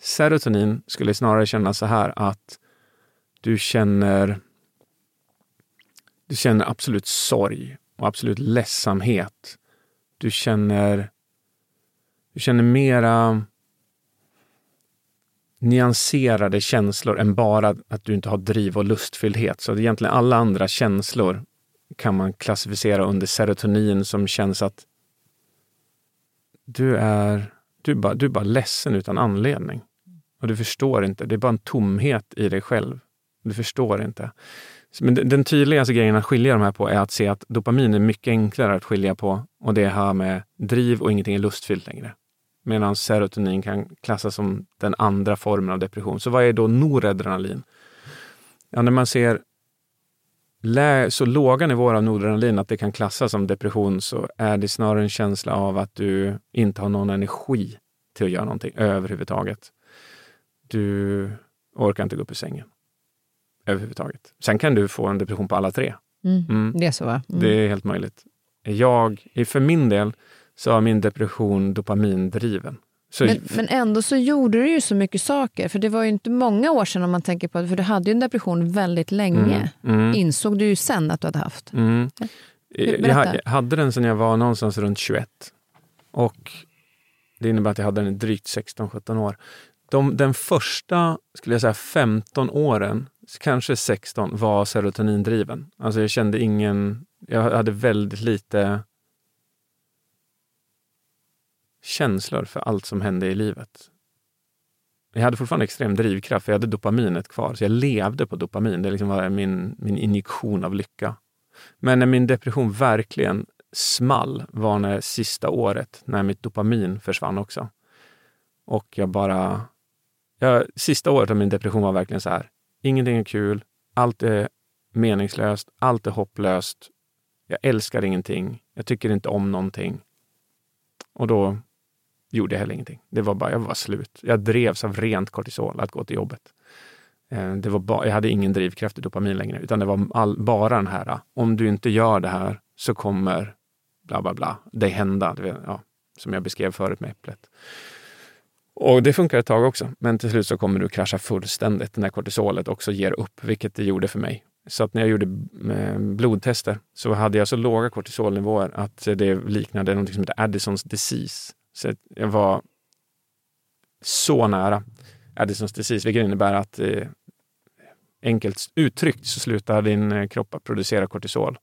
S2: Serotonin skulle snarare kännas så här att du känner du känner absolut sorg och absolut ledsamhet. Du känner, du känner mera nyanserade känslor än bara att du inte har driv och lustfylldhet. Så egentligen alla andra känslor kan man klassificera under serotonin som känns att du är, du är, bara, du är bara ledsen utan anledning. Och du förstår inte. Det är bara en tomhet i dig själv. Du förstår inte. Men den tydligaste grejen att skilja de här på är att se att dopamin är mycket enklare att skilja på och det här med driv och ingenting är lustfyllt längre medan serotonin kan klassas som den andra formen av depression. Så vad är då noradrenalin? Ja, när man ser så låga nivåer av noradrenalin att det kan klassas som depression så är det snarare en känsla av att du inte har någon energi till att göra någonting överhuvudtaget. Du orkar inte gå upp ur sängen överhuvudtaget. Sen kan du få en depression på alla tre.
S1: Mm. Mm. Det är så va?
S2: Mm. Det är helt möjligt. Jag, för min del, så var min depression dopamindriven.
S1: Så, men, men, ändå så gjorde du ju så mycket saker. För det var ju inte många år sedan om man tänker på det. För du hade ju en depression väldigt länge. Mm, mm. Insåg du ju sen att du hade haft.
S2: Mm. Jag hade den sedan jag var någonstans runt 21. Och det innebär att jag hade den i drygt 16-17 år. De, den första, skulle jag säga 15 åren, kanske 16, var serotonindriven. Alltså jag kände ingen, jag hade väldigt lite känslor för allt som hände i livet. Jag hade fortfarande extrem drivkraft, för jag hade dopaminet kvar. Så jag levde på dopamin. Det liksom var min, min injektion av lycka. Men när min depression verkligen small var när sista året, när mitt dopamin försvann också. Och jag bara... Jag, sista året av min depression var verkligen så här. Ingenting är kul. Allt är meningslöst. Allt är hopplöst. Jag älskar ingenting. Jag tycker inte om någonting. Och då gjorde jag heller ingenting. Det var bara, jag var slut. Jag drevs av rent kortisol att gå till jobbet. Eh, det var bara, jag hade ingen drivkraft i dopamin längre, utan det var all, bara den här, om du inte gör det här så kommer bla bla bla, det hända. Ja, som jag beskrev förut med äpplet. Och det funkar ett tag också, men till slut så kommer du krascha fullständigt när kortisolet också ger upp, vilket det gjorde för mig. Så att när jag gjorde eh, blodtester så hade jag så låga kortisolnivåer att det liknade något som heter Addisons disease. Så jag var så nära Addisons disease, vilket innebär att eh, enkelt uttryckt så slutar din eh, kropp att producera kortisol.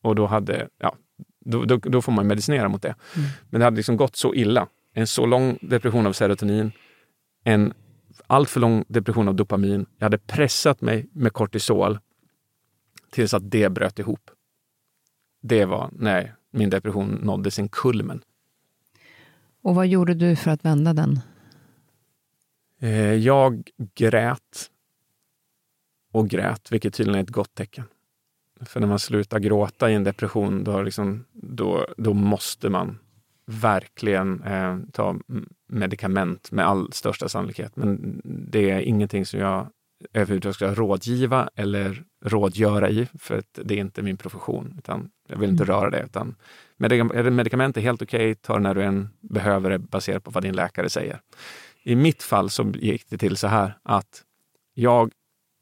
S2: Och då, hade, ja, då, då, då får man medicinera mot det. Mm. Men det hade liksom gått så illa. En så lång depression av serotonin, en alltför lång depression av dopamin. Jag hade pressat mig med kortisol tills att det bröt ihop. Det var när min depression nådde sin kulmen.
S1: Och vad gjorde du för att vända den?
S2: Eh, jag grät och grät, vilket tydligen är ett gott tecken. För när man slutar gråta i en depression, då, liksom, då, då måste man verkligen eh, ta medicament med all största sannolikhet. Men det är ingenting som jag överhuvudtaget ska rådgiva eller rådgöra i, för att det är inte min profession. Utan jag vill inte mm. röra det. Utan Medikament är helt okej, okay, ta det när du än behöver det baserat på vad din läkare säger. I mitt fall så gick det till så här att jag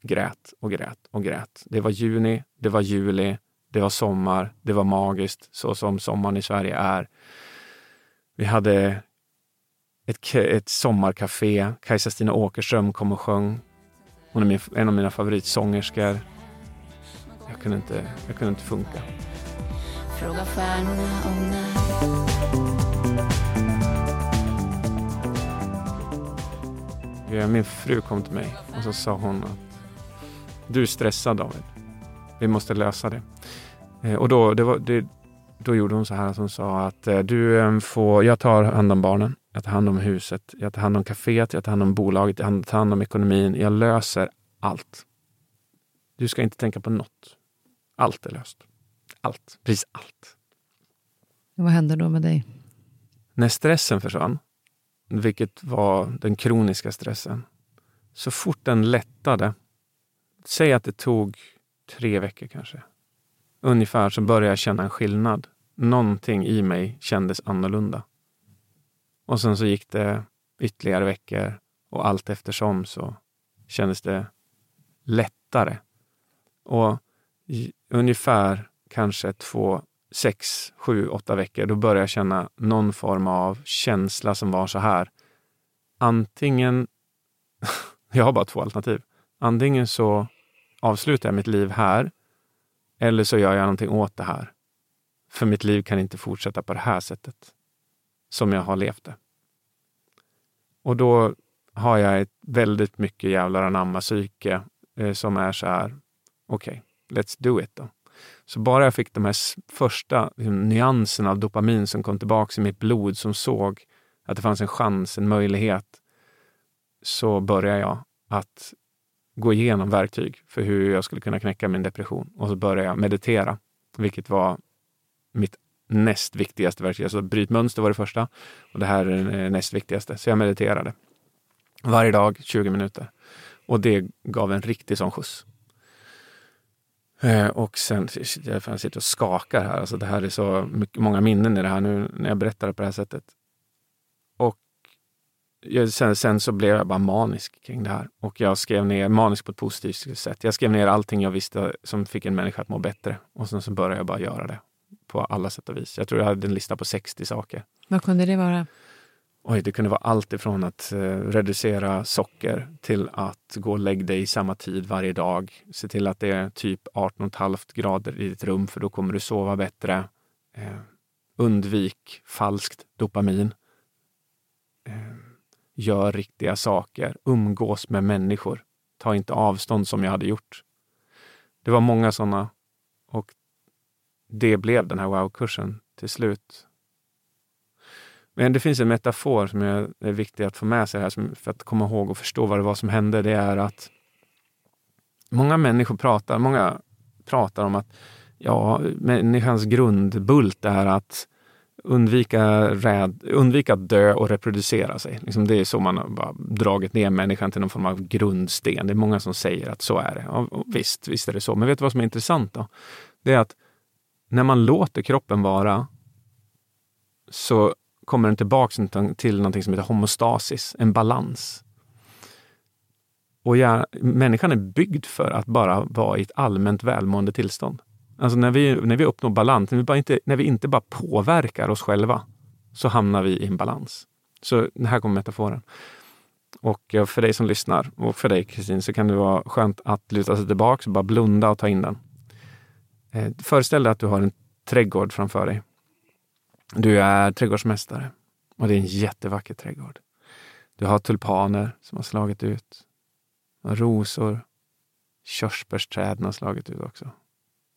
S2: grät och grät och grät. Det var juni, det var juli, det var sommar, det var magiskt så som sommaren i Sverige är. Vi hade ett, ett sommarcafé. Kajsa-Stina Åkerström kom och sjöng. Hon är min, en av mina favoritsångerskor. Jag kunde inte, jag kunde inte funka. Fråga stjärnorna om när Min fru kom till mig och så sa hon att du är stressad David. Vi måste lösa det. Eh, och då, det var, det, då gjorde hon så här att hon sa att eh, du eh, får, jag tar hand om barnen, jag tar hand om huset, jag tar hand om kaféet, jag tar hand om bolaget, jag tar hand om ekonomin. Jag löser allt. Du ska inte tänka på något. Allt är löst. Allt. Precis allt.
S1: Vad hände då med dig?
S2: När stressen försvann, vilket var den kroniska stressen, så fort den lättade, säg att det tog tre veckor kanske, ungefär så började jag känna en skillnad. Någonting i mig kändes annorlunda. Och sen så gick det ytterligare veckor och allt eftersom så kändes det lättare. Och ungefär kanske två, sex, sju, åtta veckor, då började jag känna någon form av känsla som var så här. Antingen, jag har bara två alternativ. Antingen så avslutar jag mitt liv här eller så gör jag någonting åt det här. För mitt liv kan inte fortsätta på det här sättet som jag har levt det. Och då har jag ett väldigt mycket jävlar anamma psyke eh, som är så här, okej, okay, let's do it då. Så bara jag fick de här första liksom, nyanserna av dopamin som kom tillbaka i mitt blod, som såg att det fanns en chans, en möjlighet, så började jag att gå igenom verktyg för hur jag skulle kunna knäcka min depression. Och så började jag meditera, vilket var mitt näst viktigaste verktyg. Alltså brytmönster var det första och det här är det näst viktigaste. Så jag mediterade varje dag 20 minuter. Och det gav en riktig sån skjuts. Eh, och sen, jag sitter och skakar här, alltså det här är så mycket, många minnen i det här nu när jag berättar det på det här sättet. Och jag, sen, sen, så blev jag bara manisk kring det här. Och jag skrev ner, manisk på ett positivt sätt. Jag skrev ner allting jag visste som fick en människa att må bättre. Och sen så började jag bara göra det på alla sätt och vis. Jag tror jag hade en lista på 60 saker.
S1: Vad kunde det vara?
S2: Oj, det kunde vara allt ifrån att eh, reducera socker till att gå och lägga dig i samma tid varje dag. Se till att det är typ 18,5 grader i ditt rum för då kommer du sova bättre. Eh, undvik falskt dopamin. Eh, gör riktiga saker. Umgås med människor. Ta inte avstånd som jag hade gjort. Det var många sådana och det blev den här wow-kursen till slut. Men det finns en metafor som är, viktig att få med sig här för att komma ihåg och förstå vad det var som hände. Det är att många människor pratar, många pratar om att ja, människans grundbult är att undvika, räd, undvika att dö och reproducera sig. Liksom det är så man har bara dragit ner människan till någon form av grundsten. Det är många som säger att så är det. Ja, visst, visst är det så. Men vet du vad som är intressant då? Det är att när man låter kroppen vara så kommer den tillbaks till någonting som heter homostasis, en balans. Och ja, människan är byggd för att bara vara i ett allmänt välmående tillstånd. Alltså när vi, när vi uppnår balans, när vi, bara inte, när vi inte bara påverkar oss själva, så hamnar vi i en balans. Så här kommer metaforen. Och eh, för dig som lyssnar och för dig Kristin så kan det vara skönt att luta sig tillbaka och bara blunda och ta in den. Eh, föreställ dig att du har en trädgård framför dig. Du är trädgårdsmästare och det är en jättevacker trädgård. Du har tulpaner som har slagit ut. Och rosor. Körsbärsträden har slagit ut också.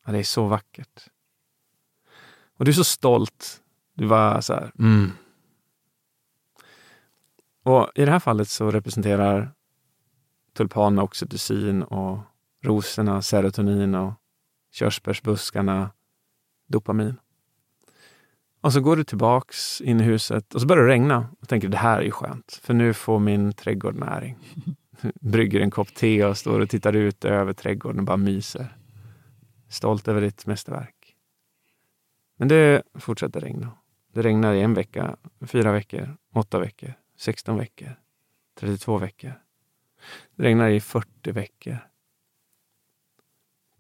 S2: Ja, det är så vackert. Och du är så stolt. Du var så här, mm. Och i det här fallet så representerar tulpanerna oxytocin och rosorna serotonin och körsbärsbuskarna dopamin. Och så går du tillbaks in i huset och så börjar det regna. Och tänker det här är ju skönt, för nu får min trädgård näring. Brygger en kopp te och står och tittar ut över trädgården och bara myser. Stolt över ditt mästerverk. Men det fortsätter regna. Det regnar i en vecka, fyra veckor, åtta veckor, 16 veckor, 32 veckor. Det regnar i 40 veckor.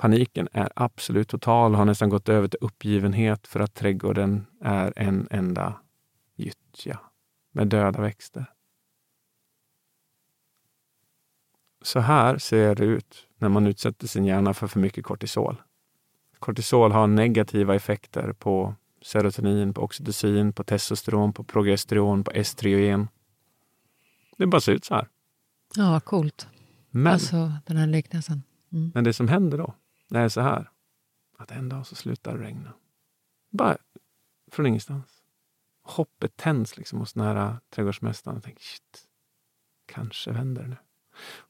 S2: Paniken är absolut total, har nästan gått över till uppgivenhet för att trädgården är en enda gyttja med döda växter. Så här ser det ut när man utsätter sin hjärna för för mycket kortisol. Kortisol har negativa effekter på serotonin, på oxytocin, på testosteron, på progesteron, på estrogen. Det bara ser ut så här.
S1: Ja, coolt. Men, alltså den här liknelsen.
S2: Mm. Men det som händer då, det är så här. Att en dag så slutar det regna. Bara från ingenstans. Hoppet tänds liksom hos den här trädgårdsmästaren. Jag tänker, shit, kanske vänder det nu.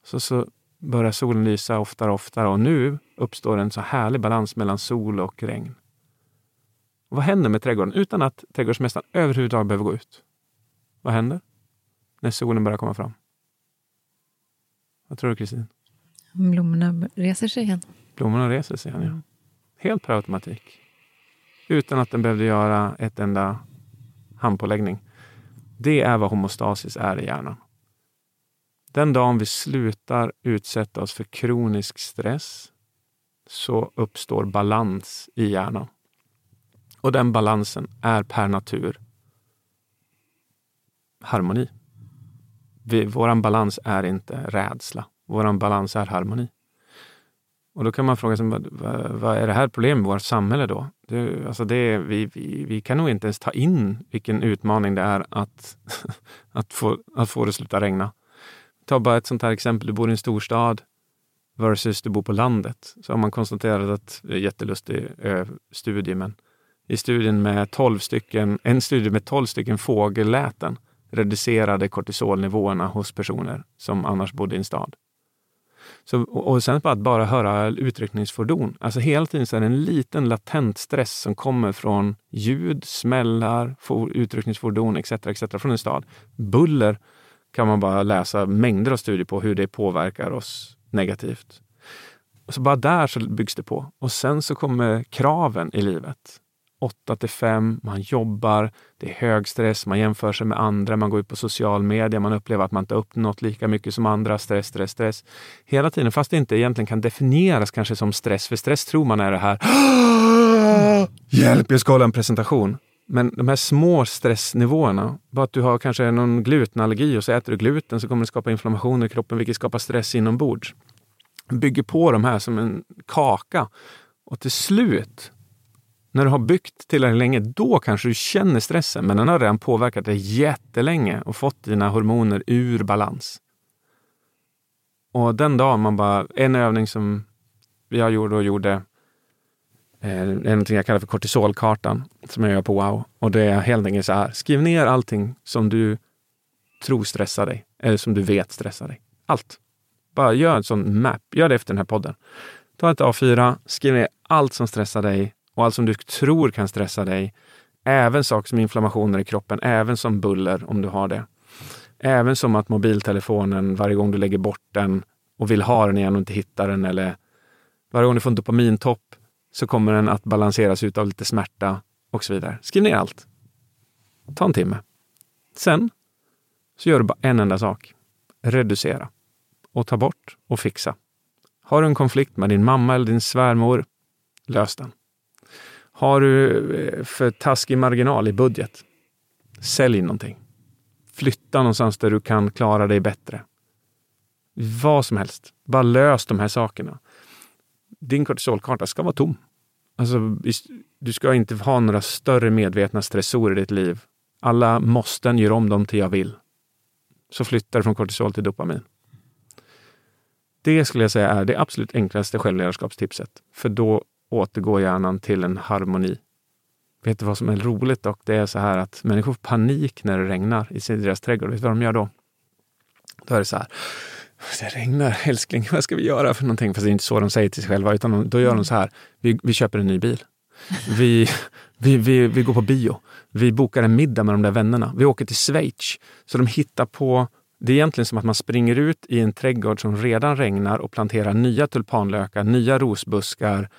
S2: Så, så börjar solen lysa oftare och oftare och nu uppstår en så härlig balans mellan sol och regn. Och vad händer med trädgården utan att trädgårdsmästaren överhuvudtaget behöver gå ut? Vad händer när solen börjar komma fram? Vad tror du Kristin?
S1: Blommorna reser sig igen.
S2: Blommorna reser sig igen, ja. Helt per automatik. Utan att den behövde göra ett enda handpåläggning. Det är vad homostasis är i hjärnan. Den dagen vi slutar utsätta oss för kronisk stress så uppstår balans i hjärnan. Och den balansen är per natur harmoni. Vår balans är inte rädsla. Vår balans är harmoni. Och då kan man fråga sig, vad, vad är det här problemet med vårt samhälle då? Det, alltså det, vi, vi, vi, kan nog inte ens ta in vilken utmaning det är att, att, få, att få det att sluta regna. Ta bara ett sånt här exempel, du bor i en storstad versus du bor på landet. Så har man konstaterat att, det är jättelustig studie, men i studien med 12 stycken, en studie med 12 stycken fågelläten reducerade kortisolnivåerna hos personer som annars bodde i en stad. Så, och sen bara att bara höra utryckningsfordon. Alltså hela tiden så är det en liten latent stress som kommer från ljud, smällar, for, utryckningsfordon etc. etc. från en stad. Buller kan man bara läsa mängder av studier på hur det påverkar oss negativt. Och så bara där så byggs det på. Och sen så kommer kraven i livet. 8 till 5, man jobbar, det är hög stress, man jämför sig med andra, man går ut på social media, man upplever att man inte uppnått lika mycket som andra, stress, stress, stress. Hela tiden, fast det inte egentligen kan definieras kanske som stress, för stress tror man är det här Hjälp, jag ska hålla en presentation. Men de här små stressnivåerna, bara att du har kanske någon glutenallergi och så äter du gluten så kommer det skapa inflammation i kroppen vilket skapar stress inombords. Bygger på de här som en kaka och till slut när du har byggt tillräckligt länge, då kanske du känner stressen, men den har redan påverkat dig jättelänge och fått dina hormoner ur balans. Och den dagen man bara, en övning som jag gjorde och gjorde, eh, är någonting jag kallar för kortisolkartan, som jag gör på Wow. Och det är helt enkelt så här, skriv ner allting som du tror stressar dig, eller som du vet stressar dig. Allt. Bara gör en sån map, gör det efter den här podden. Ta ett A4, skriv ner allt som stressar dig och allt som du tror kan stressa dig Även saker som inflammationer i kroppen, även som buller om du har det. Även som att mobiltelefonen, varje gång du lägger bort den och vill ha den igen och inte hittar den eller varje gång du får en dopamintopp så kommer den att balanseras ut av lite smärta och så vidare. Skriv ner allt. Ta en timme. Sen så gör du bara en enda sak. Reducera och ta bort och fixa. Har du en konflikt med din mamma eller din svärmor, lös den. Har du eh, för taskig marginal i budget, sälj någonting. Flytta någonstans där du kan klara dig bättre. Vad som helst. Bara lös de här sakerna. Din kortisolkarta ska vara tom. Alltså, du ska inte ha några större medvetna stressorer i ditt liv. Alla måsten gör om dem till jag vill. Så flyttar du från kortisol till dopamin. Det skulle jag säga är det absolut enklaste självledarskapstipset. För då återgår hjärnan till en harmoni. Vet du vad som är roligt dock? Det är så här att människor får panik när det regnar i deras trädgård. Vet du vad de gör då? Då är det så här. Det regnar, älskling, vad ska vi göra för någonting? Fast det är inte så de säger till sig själva, utan då gör de så här. Vi, vi köper en ny bil. Vi, vi, vi, vi går på bio. Vi bokar en middag med de där vännerna. Vi åker till Schweiz. Så de hittar på det är egentligen som att man springer ut i en trädgård som redan regnar och planterar nya tulpanlökar, nya rosbuskar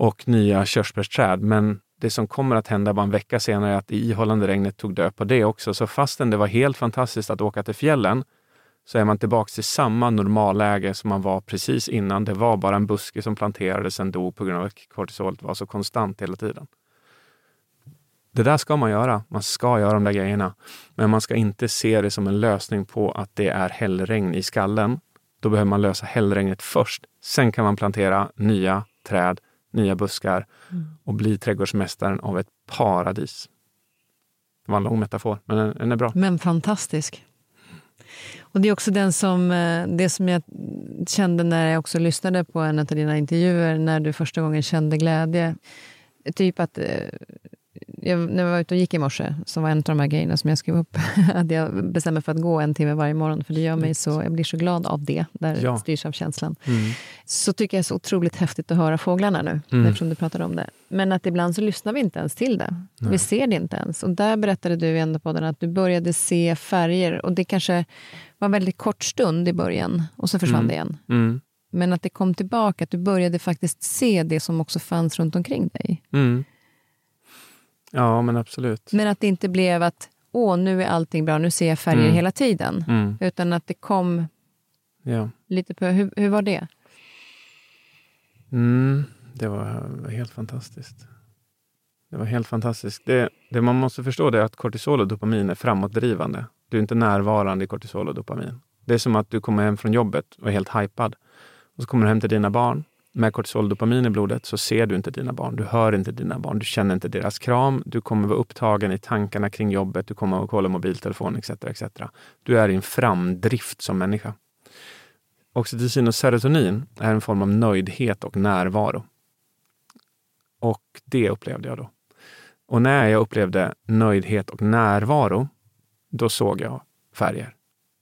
S2: och nya körsbärsträd. Men det som kommer att hända bara en vecka senare är att det ihållande regnet tog död på det också. Så fastän det var helt fantastiskt att åka till fjällen så är man tillbaka till samma normalläge som man var precis innan. Det var bara en buske som planterades sen dog på grund av att kortisolet var så konstant hela tiden. Det där ska man göra. Man ska göra de där grejerna. Men man ska inte se det som en lösning på att det är hällregn i skallen. Då behöver man lösa hällregnet först. Sen kan man plantera nya träd, nya buskar mm. och bli trädgårdsmästaren av ett paradis. Det var en lång metafor, men den är bra.
S1: Men fantastisk. Och Det är också den som, eh, det som jag kände när jag också lyssnade på en av dina intervjuer, när du första gången kände glädje. Typ att eh, jag, när jag var ute och gick i morse, som var en av de här grejerna som jag skrev upp, att jag bestämmer för att gå en timme varje morgon, för det gör mig så, jag blir så glad av det, där ja. styrs av känslan. Mm. Så tycker jag det är så otroligt häftigt att höra fåglarna nu, mm. eftersom du pratade om det. Men att ibland så lyssnar vi inte ens till det. Nej. Vi ser det inte ens. Och där berättade du i podden att du började se färger, och det kanske var en väldigt kort stund i början, och så försvann mm. det igen. Mm. Men att det kom tillbaka, att du började faktiskt se det som också fanns runt omkring dig.
S2: Mm. Ja, men absolut.
S1: Men att det inte blev att åh, nu är allting bra, nu ser jag färger mm. hela tiden. Mm. Utan att det kom ja. lite på... Hur, hur var det?
S2: Mm, det var helt fantastiskt. Det var helt fantastiskt. Det, det man måste förstå är att kortisol och dopamin är framåtdrivande. Du är inte närvarande i kortisol och dopamin. Det är som att du kommer hem från jobbet och är helt hypad. Och så kommer du hem till dina barn med kortisol och dopamin i blodet så ser du inte dina barn, du hör inte dina barn, du känner inte deras kram, du kommer vara upptagen i tankarna kring jobbet, du kommer att kolla mobiltelefon etc. etc. Du är i en framdrift som människa. Oxytocin och serotonin är en form av nöjdhet och närvaro. Och det upplevde jag då. Och när jag upplevde nöjdhet och närvaro, då såg jag färger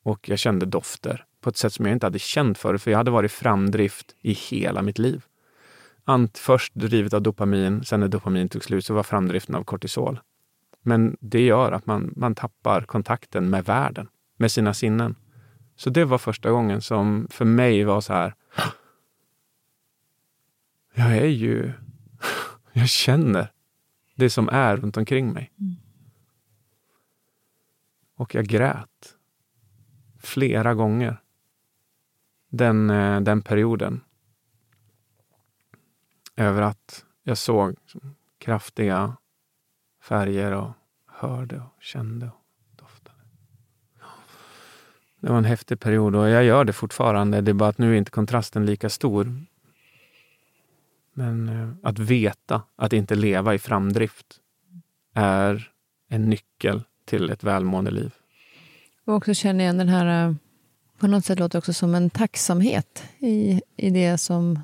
S2: och jag kände dofter på ett sätt som jag inte hade känt förut, för jag hade varit framdrift i hela mitt liv. Ant, först drivet av dopamin, sen när dopamin tog slut så var framdriften av kortisol. Men det gör att man, man tappar kontakten med världen, med sina sinnen. Så det var första gången som för mig var så här. Jag är ju... Jag känner det som är runt omkring mig. Mm. Och jag grät flera gånger den, eh, den perioden. Över att jag såg liksom kraftiga färger och hörde och kände och doftade. Det var en häftig period och jag gör det fortfarande. Det är bara att nu är inte kontrasten lika stor. Men eh, att veta att inte leva i framdrift är en nyckel till ett välmående liv.
S1: Och också känner igen den här, eh, på något sätt låter det också som en tacksamhet i, i det som,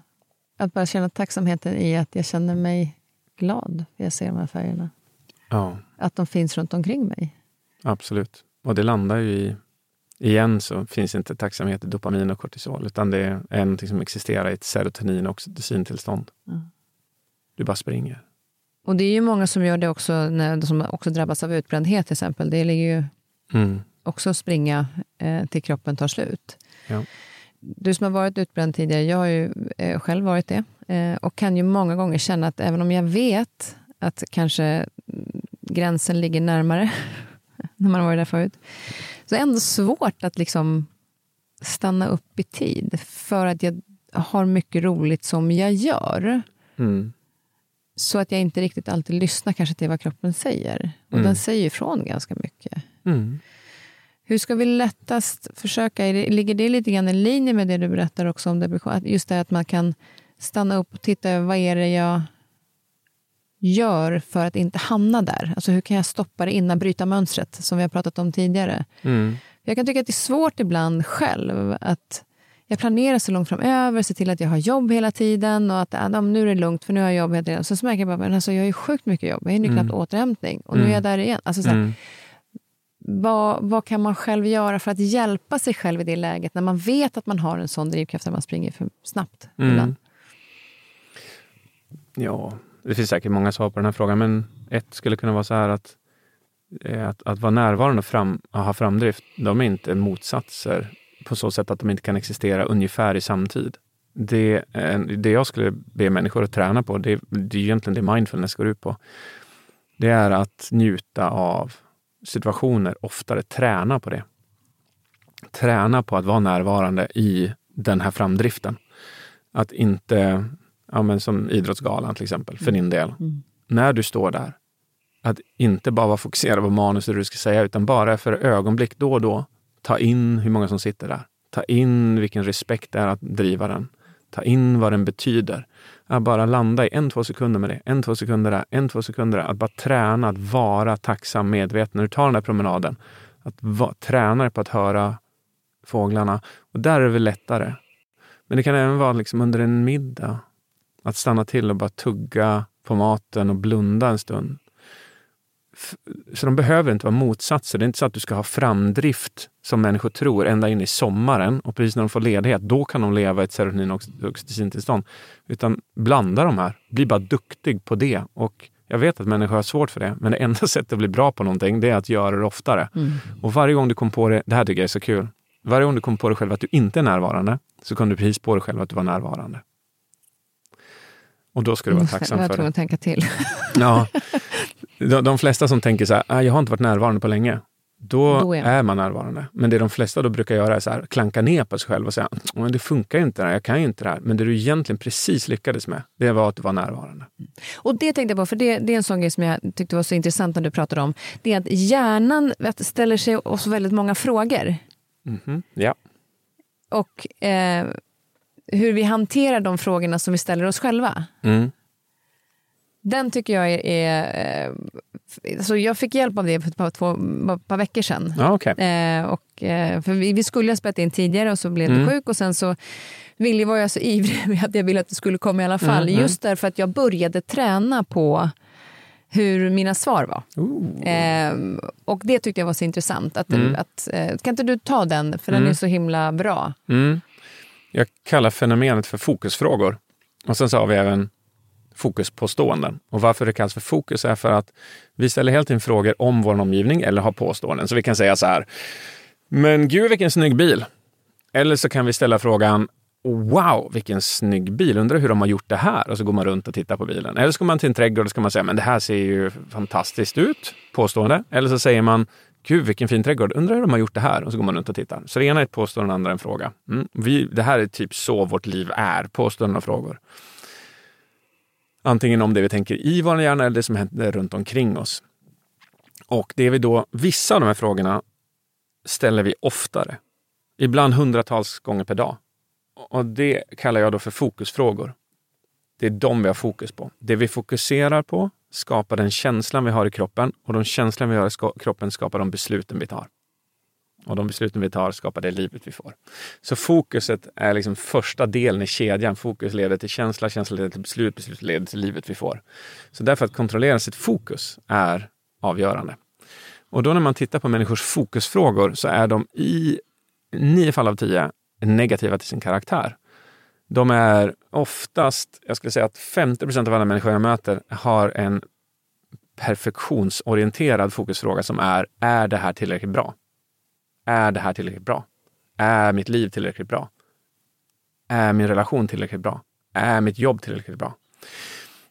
S1: att bara känna tacksamheten i att jag känner mig glad när jag ser de här färgerna.
S2: Ja.
S1: Att de finns runt omkring mig.
S2: Absolut. Och det landar ju i, igen så finns inte tacksamhet i dopamin och kortisol, utan det är något som existerar i ett serotonin och oxytocintillstånd. Mm. Du bara springer.
S1: Och det är ju många som gör det också, när, som också drabbas av utbrändhet till exempel. Det ligger ju
S2: Mm.
S1: också att springa eh, till kroppen tar slut.
S2: Ja.
S1: Du som har varit utbränd tidigare, jag har ju eh, själv varit det. Eh, och kan ju många gånger känna att även om jag vet att kanske gränsen ligger närmare, när man har varit där förut, så är det ändå svårt att liksom stanna upp i tid. För att jag har mycket roligt som jag gör.
S2: Mm.
S1: Så att jag inte riktigt alltid lyssnar kanske till vad kroppen säger. Och
S2: Mm.
S1: den säger ifrån ganska mycket.
S2: Mm.
S1: Hur ska vi lättast försöka? Ligger det lite grann i linje med det du berättar också om depression? Just det att man kan stanna upp och titta över vad är det jag gör för att inte hamna där? Alltså hur kan jag stoppa det innan, bryta mönstret som vi har pratat om tidigare?
S2: Mm.
S1: Jag kan tycka att det är svårt ibland själv att jag planerar så långt framöver, ser till att jag har jobb hela tiden och att ah, nu är det lugnt för nu har jag jobb hela tiden. Så märker jag bara men alltså, jag har ju sjukt mycket jobb, jag hinner ju knappt återhämtning och nu är jag där igen. Alltså, så här,
S2: Mm.
S1: Vad, vad kan man själv göra för att hjälpa sig själv i det läget när man vet att man har en sån drivkraft att man springer för snabbt?
S2: Mm.
S1: ibland?
S2: Ja, det finns säkert många svar på den här frågan, men ett skulle kunna vara så här att, eh, att, att vara närvarande och fram, ha framdrift, de är inte motsatser på så sätt att de inte kan existera ungefär i samtid. Det, det jag skulle be människor att träna på, det, det är egentligen det mindfulness går ut på. Det är att njuta av situationer oftare, träna på det. Träna på att vara närvarande i den här framdriften. Att inte, ja men som Idrottsgalan till exempel, för din del. När du står där, att inte bara vara fokuserad på manus och det du ska säga, utan bara för ögonblick då och då ta in hur många som sitter där. Ta in vilken respekt det är att driva den. Ta in vad den betyder. Att bara landa i en, två sekunder med det. En, två sekunder där. En, två sekunder där. Att bara träna att vara tacksam, medveten. När du tar den där promenaden, att va, träna dig på att höra fåglarna. Och där är det väl lättare. Men det kan även vara liksom under en middag. Att stanna till och bara tugga på maten och blunda en stund. Så de behöver inte vara motsatser. Det är inte så att du ska ha framdrift som människor tror ända in i sommaren och precis när de får ledighet, då kan de leva i ett serotoninoxytocintillstånd. Utan blanda de här. Bli bara duktig på det. Och jag vet att människor har svårt för det, men det enda sättet att bli bra på någonting, det är att göra det oftare. Och varje gång du kom på det, det här tycker jag är så kul, varje gång du kom på dig själv att du inte är närvarande, så kom du precis på dig själv att du var närvarande. Och då ska du vara tacksam
S1: jag
S2: för
S1: tror
S2: det.
S1: att tänka till.
S2: Ja. De, de flesta som tänker så här, "Ah, jag har inte varit närvarande på länge. Då,
S1: Då är
S2: är,
S1: man.
S2: närvarande. Men det de flesta då brukar göra är så här, klanka ner på sig själv och säga, men det funkar ju inte det här, jag kan ju inte det här. Men det du egentligen precis lyckades med, det var att du var närvarande.
S1: Och det tänkte jag på, för det, det är en sån grej som jag tyckte var så intressant när du pratade om. Det är att hjärnan ställer sig oss väldigt många frågor.
S2: Mhm. Ja.
S1: Och eh, hur vi hanterar de frågorna som vi ställer oss själva.
S2: Mm.
S1: Den tycker jag är... är alltså jag fick hjälp av det för ett par, två, par veckor sedan.
S2: Ja, okej.
S1: Eh, och, eh, för vi, vi skulle ha spelat in tidigare och så blev du
S2: Mm.
S1: sjuk och sen så ville, var jag så ivrig med att jag ville att det skulle komma i alla fall.
S2: Mm, mm.
S1: Just därför att jag började träna på hur mina svar var. Eh, och det tyckte jag var så intressant. Att,
S2: Mm.
S1: att, eh, kan inte du ta den, för den
S2: Mm.
S1: är så himla bra.
S2: Mm. Jag kallar fenomenet för fokusfrågor. Och sen så har vi även fokuspåståenden. Och varför det kallas för fokus är för att vi ställer helt in frågor om vår omgivning eller har påståenden. Så vi kan säga så här, men gud vilken snygg bil. Eller så kan vi ställa frågan, wow vilken snygg bil, undrar hur de har gjort det här? Och så går man runt och tittar på bilen. Eller så går man till en trädgård och ska man säga, men det här ser ju fantastiskt ut, påstående. Eller så säger man, gud vilken fin trädgård, undrar hur de har gjort det här? Och så går man runt och tittar. Så det ena är ett påstående, och det andra är en fråga. Mm. Vi, det här är typ så vårt liv är, påståenden och frågor. Antingen om det vi tänker i vår hjärna eller det som händer runt omkring oss. Och det är vi då, vissa av de här frågorna ställer vi oftare. Ibland hundratals gånger per dag. Och det kallar jag då för fokusfrågor. Det är de vi har fokus på. Det vi fokuserar på skapar den känslan vi har i kroppen och de känslan vi har i kroppen skapar de besluten vi tar. Och de besluten vi tar skapar det livet vi får. Så fokuset är liksom första delen i kedjan. Fokus leder till känsla, känsla leder till beslut, beslut leder till livet vi får. Så därför att kontrollera sitt fokus är avgörande. Och då när man tittar på människors fokusfrågor så är de i nio fall av tio negativa till sin karaktär. De är oftast, jag skulle säga att 50 procent av alla människor jag möter har en perfektionsorienterad fokusfråga som är, är det här tillräckligt bra? Är det här tillräckligt bra? Är mitt liv tillräckligt bra? Är min relation tillräckligt bra? Är mitt jobb tillräckligt bra?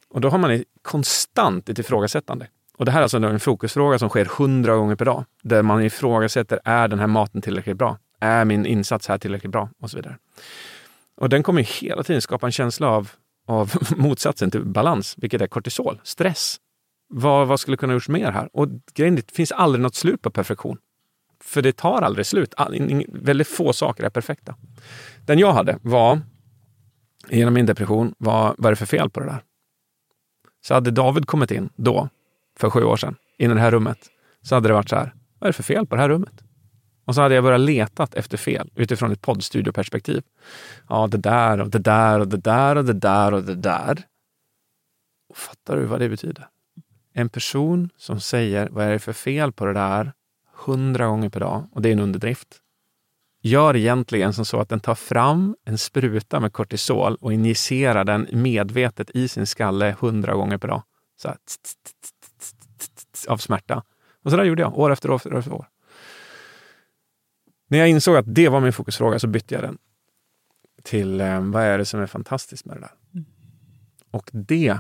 S2: Och då har man ett konstant ett ifrågasättande. Och det här är alltså en fokusfråga som sker hundra gånger per dag. Där man ifrågasätter, är den här maten tillräckligt bra? Är min insats här tillräckligt bra? Och så vidare. Och den kommer hela tiden skapa en känsla av, av motsatsen till balans, vilket är kortisol, stress. Vad, vad skulle kunna gjorts mer här? Och grejen det finns aldrig något slut på perfektion. För det tar aldrig slut. All, väldigt få saker är perfekta. Den jag hade var, genom min depression, var, vad är det för fel på det där? Så hade David kommit in då, för sju år sedan, in i det här rummet, så hade det varit så här, vad är det för fel på det här rummet? Och så hade jag börjat letat efter fel utifrån ett poddstudioperspektiv. Ja, det där och det där och det där och det där och det där. Och fattar du vad det betyder? En person som säger vad är det för fel på det där hundra gånger per dag, och det är en underdrift, gör egentligen som så att den tar fram en spruta med kortisol och injicerar den medvetet i sin skalle hundra gånger per dag. Så här, av smärta. Och så där gjorde jag, år efter år efter år. När jag insåg att det var min fokusfråga så bytte jag den till eh, vad är det som är fantastiskt med det där? Och det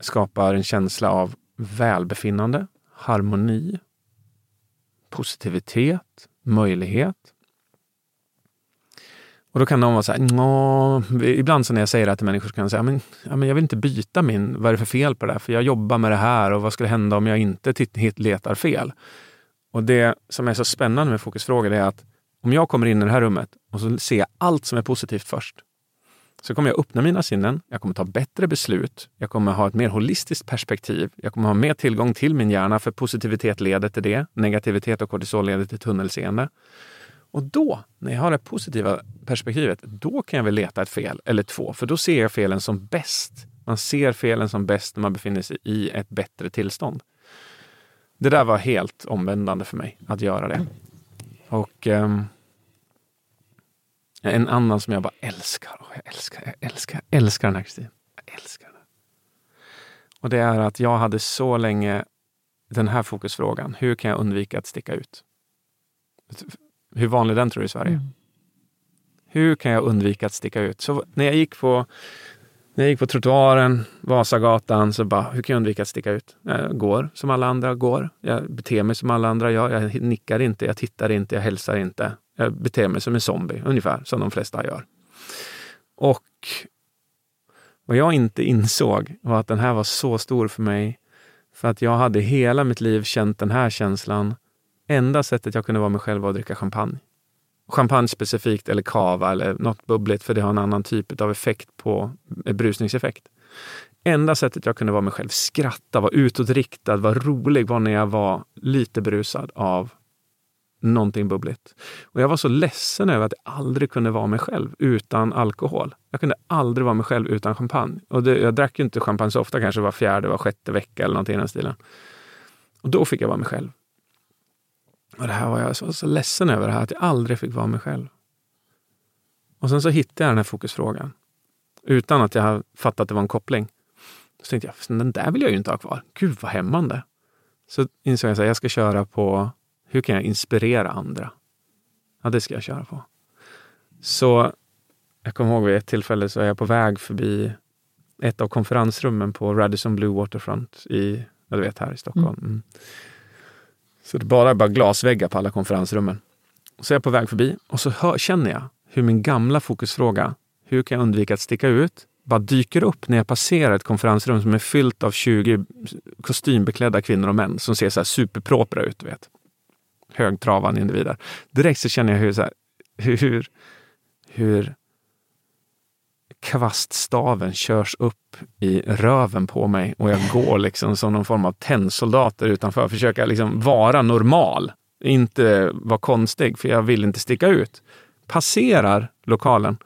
S2: skapar en känsla av välbefinnande, harmoni, positivitet, möjlighet. Och då kan någon vara så här, ibland så när jag säger det här till människor så kan jag säga, men, ja, men jag vill inte byta min, vad är det för fel på det här? För jag jobbar med det här och vad skulle hända om jag inte letar fel? Och det som är så spännande med fokusfrågor är att om jag kommer in i det här rummet och så ser jag allt som är positivt först, så kommer jag öppna mina sinnen, jag kommer ta bättre beslut, jag kommer ha ett mer holistiskt perspektiv, jag kommer ha mer tillgång till min hjärna, för positivitet leder till det, negativitet och kortisol leder till tunnelseende. Och då, när jag har det positiva perspektivet, då kan jag väl leta ett fel eller två, för då ser jag felen som bäst. Man ser felen som bäst när man befinner sig i ett bättre tillstånd. Det där var helt omvändande för mig, att göra det. Och um, en annan som jag bara älskar, och jag älskar, jag älskar, jag älskar den här Kristin. Jag älskar den. Och det är att jag hade så länge den här fokusfrågan. Hur kan jag undvika att sticka ut? Hur vanlig den tror du i Sverige? Mm. Hur kan jag undvika att sticka ut? Så när jag gick på när jag gick på trottoaren, Vasagatan, så bara, hur kan jag undvika att sticka ut? Jag går som alla andra går. Jag beter mig som alla andra gör. Jag nickar inte, jag tittar inte, jag hälsar inte. Jag beter mig som en zombie, ungefär som de flesta gör. Och vad jag inte insåg var att den här var så stor för mig. För att jag hade hela mitt liv känt den här känslan. Enda sättet jag kunde vara mig själv var att dricka champagne champagne specifikt eller kava eller något bubbligt för det har en annan typ av effekt på eh, brusningseffekt. Enda sättet jag kunde vara mig själv, skratta, vara utåtriktad, vara rolig var när jag var lite brusad av någonting bubbligt. Och jag var så ledsen över att jag aldrig kunde vara mig själv utan alkohol. Jag kunde aldrig vara mig själv utan champagne. Och det, jag drack ju inte champagne så ofta, kanske var fjärde, var sjätte vecka eller någonting i den stilen. Och då fick jag vara mig själv. Och det här var jag så, så ledsen över, det här, att jag aldrig fick vara mig själv. Och sen så hittade jag den här fokusfrågan. Utan att jag fattat att det var en koppling. Så tänkte jag, den där vill jag ju inte ha kvar. Gud vad hämmande. Så insåg jag att jag ska köra på, hur kan jag inspirera andra? Ja, det ska jag köra på. Så jag kommer ihåg vid ett tillfälle så är jag på väg förbi ett av konferensrummen på Radisson Blue Waterfront i, jag vet här i Stockholm. Mm. mm. Så det bara bara glasväggar på alla konferensrummen. Så är jag på väg förbi och så hör, känner jag hur min gamla fokusfråga, hur kan jag undvika att sticka ut, bara dyker upp när jag passerar ett konferensrum som är fyllt av 20 kostymbeklädda kvinnor och män som ser så här superpropra ut. Vet. Högtravande individer. Direkt så känner jag hur, så här, hur, hur kvaststaven körs upp i röven på mig och jag går liksom som någon form av tennsoldater utanför. Försöka liksom vara normal, inte vara konstig, för jag vill inte sticka ut. Passerar lokalen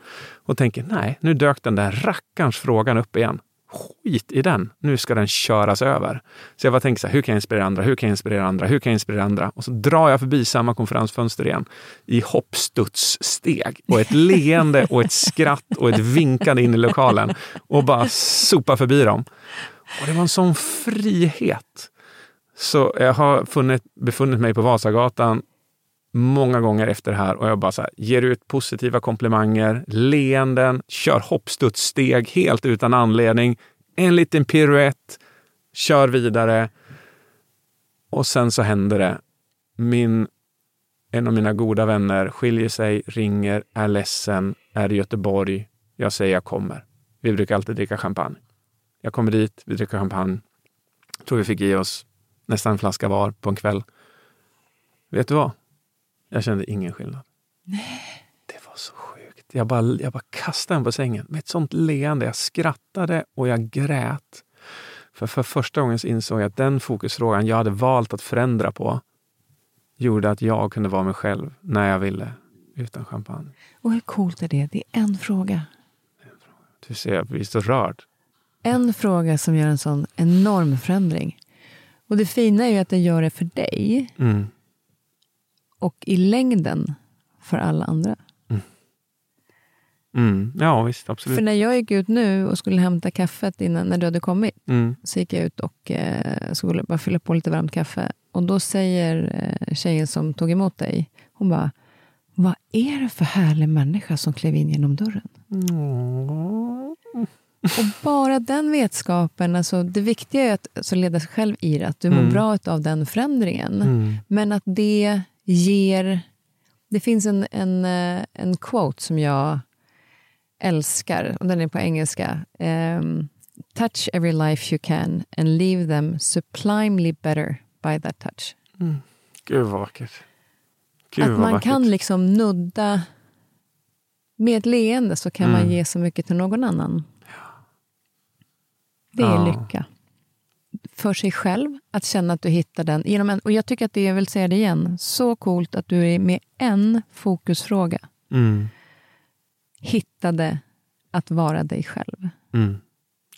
S2: och tänker, nej, nu dök den där rackarns frågan upp igen skit i den. Nu ska den köras över. Så jag bara tänker så här, hur kan jag inspirera andra? Hur kan jag inspirera andra? Hur kan jag inspirera andra? Och så drar jag förbi samma konferensfönster igen i hoppstudssteg och ett leende och ett skratt och ett vinkande in i lokalen och bara sopa förbi dem. Och det var en sån frihet. Så jag har funnit, befunnit mig på Vasagatan många gånger efter det här och jag bara så här, ger ut positiva komplimanger, leenden, kör hoppstudssteg helt utan anledning, en liten piruett, kör vidare. Och sen så händer det. Min, en av mina goda vänner skiljer sig, ringer, är ledsen, är i Göteborg. Jag säger jag kommer. Vi brukar alltid dricka champagne. Jag kommer dit, vi dricker champagne. Jag tror vi fick i oss nästan en flaska var på en kväll. Vet du vad? Jag kände ingen skillnad. Det var så sjukt. Jag bara, jag bara kastade den på sängen med ett sånt leende. Jag skrattade och jag grät. För för första gången insåg jag att den fokusfrågan jag hade valt att förändra på gjorde att jag kunde vara mig själv när jag ville, utan champagne.
S1: Och hur coolt är det? Det är en fråga.
S2: Du ser, jag blir så rörd.
S1: En fråga som gör en sån enorm förändring. Och det fina är ju att det gör det för dig.
S2: Mm.
S1: Och i längden för alla andra.
S2: Mm. Ja, visst. Absolut.
S1: För när jag gick ut nu och skulle hämta kaffet innan, när du hade kommit,
S2: Mm.
S1: så gick jag ut och eh, skulle bara fylla på lite varmt kaffe. Och då säger eh, tjejen som tog emot dig, hon bara, vad är det för härlig människa som klev in genom dörren? Och bara den vetskapen, alltså det viktiga är att alltså, leda sig själv i det, att du mår
S2: Mm.
S1: bra av den förändringen.
S2: Mm.
S1: Men att det ger... Det finns en, en, eh, en quote som jag älskar, och den är på engelska. Ehm, touch every life you can and leave them sublimely better by that touch.
S2: Gud vad vackert. Gud
S1: att
S2: vad
S1: man
S2: vackert.
S1: kan liksom nudda... Med ett leende så kan man
S2: Mm.
S1: ge så mycket till någon annan. Det är
S2: Ja.
S1: lycka. För sig själv, att känna att du hittar den. Genom en, och jag tycker att det, jag vill säga det igen, så coolt att du är med en fokusfråga
S2: Mm.
S1: hittade att vara dig själv.
S2: Mm.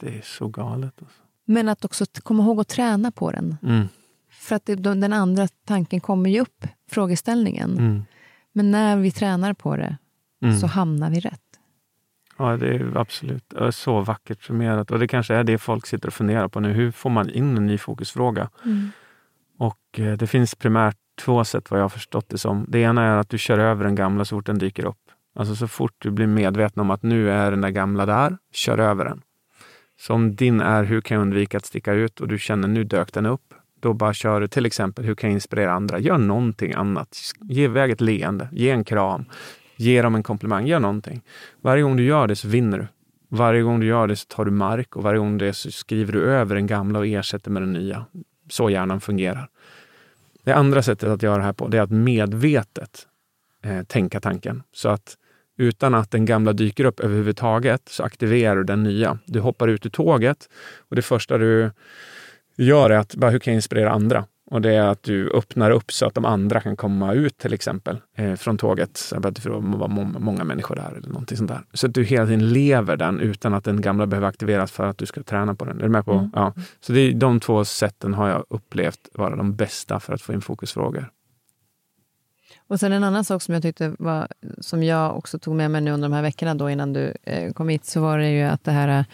S2: Det är så galet. Alltså.
S1: Men att också komma ihåg att träna på den.
S2: Mm.
S1: För att det, den andra tanken kommer ju upp, frågeställningen.
S2: Mm.
S1: Men när vi tränar på det
S2: Mm.
S1: så hamnar vi rätt.
S2: Ja, det är absolut det är så vackert summerat. Och det kanske är det folk sitter och funderar på nu. Hur får man in en ny fokusfråga? Och eh, det finns primärt två sätt vad jag har förstått det som. Det ena är att du kör över den gamla så fort den dyker upp. Alltså så fort du blir medveten om att nu är den där gamla där, kör över den. Så om din är hur kan jag undvika att sticka ut och du känner nu dök den upp. Då bara kör du till exempel hur kan jag inspirera andra? Gör någonting annat. Ge iväg ett leende, ge en kram, ge dem en komplimang, gör någonting. Varje gång du gör det så vinner du. Varje gång du gör det så tar du mark och varje gång det så skriver du över den gamla och ersätter med den nya. Så hjärnan fungerar. Det andra sättet att göra det här på det är att medvetet eh, tänka tanken. Så att utan att den gamla dyker upp överhuvudtaget så aktiverar du den nya. Du hoppar ut ur tåget och det första du gör är att bara, hur kan jag inspirera andra? Och det är att du öppnar upp så att de andra kan komma ut till exempel eh, från tåget. Så att det må- många människor där eller någonting sånt där. Så att du hela tiden lever den utan att den gamla behöver aktiveras för att du ska träna på den. Är du med på? Ja. Så det är, de två sätten har jag upplevt vara de bästa för att få in fokusfrågor.
S1: Och sen en annan sak som jag tyckte var, som jag också tog med mig nu under de här veckorna då innan du eh, kom hit, så var det ju att det här eh,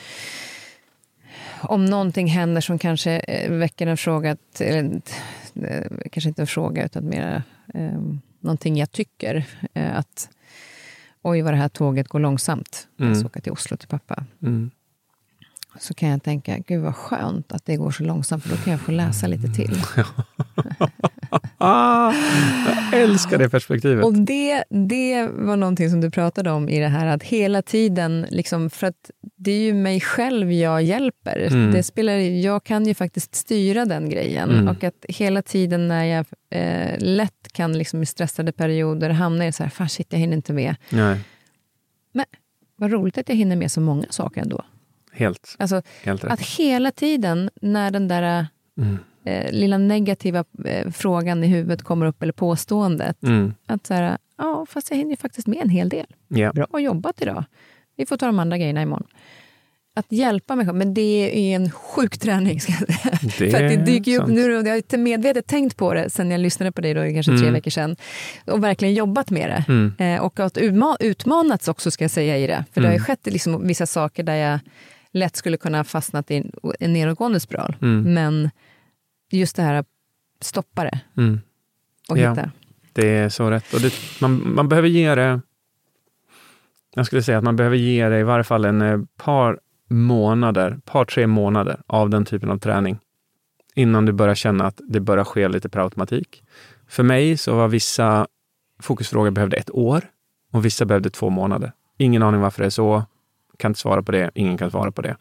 S1: om någonting händer som kanske eh, väcker en fråga, eller, eh, kanske inte en fråga utan mer eh, någonting jag tycker, eh, att oj vad det här tåget går långsamt, jag
S2: Mm.
S1: ska åka till Oslo till pappa.
S2: Mm.
S1: Så kan jag tänka, gud vad skönt att det går så långsamt, för då kan jag få läsa lite till.
S2: Jag älskar det perspektivet.
S1: Och det, det var någonting som du pratade om i det här att hela tiden, liksom, för att det är ju mig själv jag hjälper.
S2: Mm.
S1: Det spelar, jag kan ju faktiskt styra den grejen.
S2: Mm.
S1: Och att hela tiden när jag eh, lätt kan liksom, i stressade perioder hamna i så här, fan shit jag hinner inte med.
S2: Nej,
S1: Men vad roligt att jag hinner med så många saker ändå.
S2: Helt,
S1: Alltså,
S2: helt rätt.
S1: att hela tiden när den där
S2: Mm.
S1: eh, lilla negativa eh, frågan i huvudet kommer upp, eller påståendet,
S2: Mm.
S1: att så här, ja, fast jag hinner ju faktiskt med en hel del.
S2: Ja.
S1: Bra jobbat idag. Vi får ta de andra grejerna imorgon. att hjälpa människor, men det är en sjuk träning. Ska jag säga.
S2: Det
S1: För att det dyker ju upp, nu, jag har inte medvetet tänkt på det sen jag lyssnade på dig då, kanske tre
S2: Mm.
S1: veckor sedan och verkligen jobbat med det.
S2: Mm.
S1: Eh, och att utma- utmanats också ska jag säga i det. För det har ju
S2: Mm.
S1: skett liksom vissa saker där jag lätt skulle kunna ha fastnat i en, en nedåtgående spiral.
S2: Mm.
S1: Men just det här att stoppa det
S2: Mm.
S1: och
S2: Ja.
S1: hitta.
S2: Det är så rätt. Och det, man, man behöver ge det... Jag skulle säga att man behöver ge det i varje fall en eh, par månader, par tre månader av den typen av träning. Innan du börjar känna att det börjar ske lite per automatik. För mig så var vissa fokusfrågor behövde ett år och vissa behövde två månader. Ingen aning varför det är så. Kan inte svara på det. Ingen kan svara på det.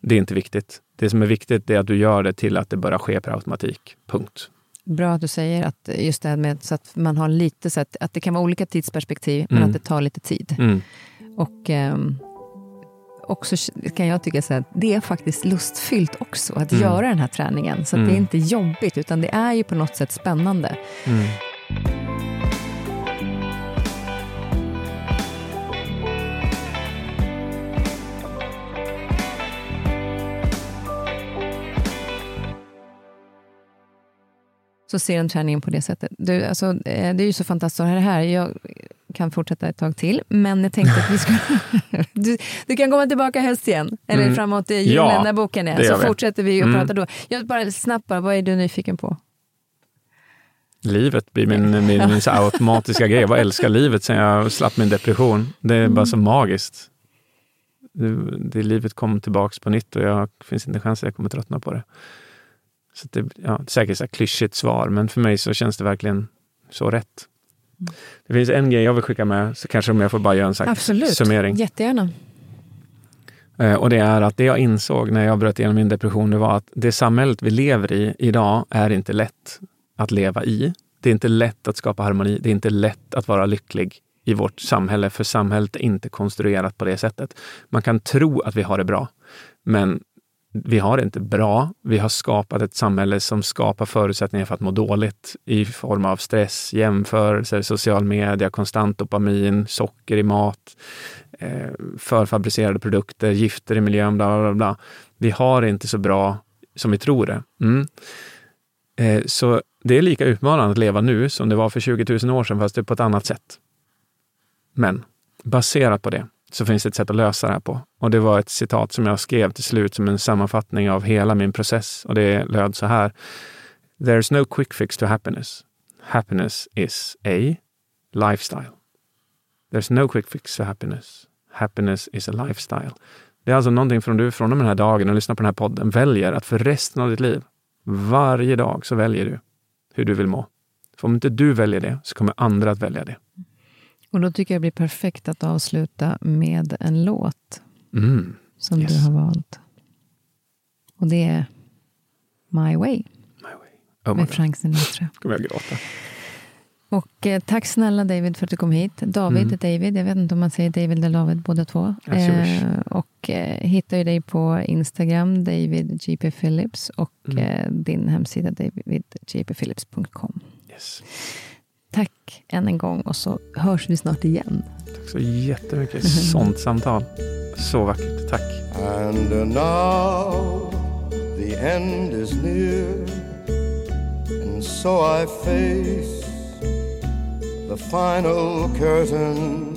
S2: Det är inte viktigt. Det som är viktigt är att du gör det till att det börjar ske per automatik. Punkt.
S1: Bra att du säger att just det här med så att man har lite så att, att det kan vara olika tidsperspektiv, men
S2: Mm.
S1: att det tar lite tid.
S2: Mm.
S1: Och ehm, också kan jag tycka så att det är faktiskt lustfyllt också att
S2: Mm.
S1: göra den här träningen. Så det är
S2: Mm.
S1: inte jobbigt, utan det är ju på något sätt spännande. Så ser en träningen på det sättet. Du, alltså, eh, det är ju så fantastiskt att ha det här. Jag kan fortsätta ett tag till, men jag tänkte att vi ska... du, du kan komma tillbaka höst igen, eller
S2: Mm.
S1: framåt i julen
S2: Ja,
S1: när boken är, så
S2: vi.
S1: fortsätter vi att
S2: Mm.
S1: prata då. Jag bara snabbt bara, vad är du nyfiken på?
S2: Livet blir min, min, min automatiska grej. Jag bara älskar livet sen jag slapp min depression. Det är bara så magiskt. Det, det livet kom tillbaks på nytt och jag finns inte en chans att jag kommer tröttna på det. Så det ja, säkert så här klyschigt svar, men för mig så känns det verkligen så rätt. Det finns en grej jag vill skicka med, så kanske om jag får bara göra en här
S1: Absolut,
S2: summering.
S1: jättegärna.
S2: Eh, Och det är att det jag insåg när jag bröt igenom min depression, det var att det samhället vi lever i idag är inte lätt att leva i. Det är inte lätt att skapa harmoni. Det är inte lätt att vara lycklig i vårt samhälle, för samhället är inte konstruerat på det sättet. Man kan tro att vi har det bra, men vi har det inte bra. Vi har skapat ett samhälle som skapar förutsättningar för att må dåligt i form av stress, jämförelser, social media, konstant dopamin, socker i mat, eh, förfabricerade produkter, gifter i miljön, bla, bla, bla. Vi har det inte så bra som vi tror det. Mm. Eh, så det är lika utmanande att leva nu som det var för 20 000 år sedan, fast det är på ett annat sätt. Men baserat på det så finns det ett sätt att lösa det här på. Och det var ett citat som jag skrev till slut som en sammanfattning av hela min process. Och det löd så här. There's no quick fix to happiness. Happiness is a lifestyle. There's no quick fix to happiness. Happiness is a lifestyle. Det är alltså någonting från du från den här dagen och lyssnar på den här podden väljer att för resten av ditt liv, varje dag så väljer du hur du vill må. För om inte du väljer det så kommer andra att välja det.
S1: Och då tycker jag det blir perfekt att avsluta med en låt
S2: Mm.
S1: som
S2: Yes.
S1: du har valt. Och det är My Way
S2: My way. Oh
S1: med. Frank Sinatra.
S2: kommer jag gråta.
S1: Och eh, tack snälla David för att du kom hit. David,
S2: Mm.
S1: David, jag vet inte om man säger David eller David båda två. Eh, och eh, hittar ju dig på Instagram, David JP Phillips och
S2: Mm.
S1: eh, din hemsida davidjpphillips.com.
S2: Yes.
S1: Tack än en gång och så hörs vi snart igen.
S2: Tack så jättemycket. Sånt samtal. Så vackert. Tack.
S5: And now the end is near, and so I face the final curtain.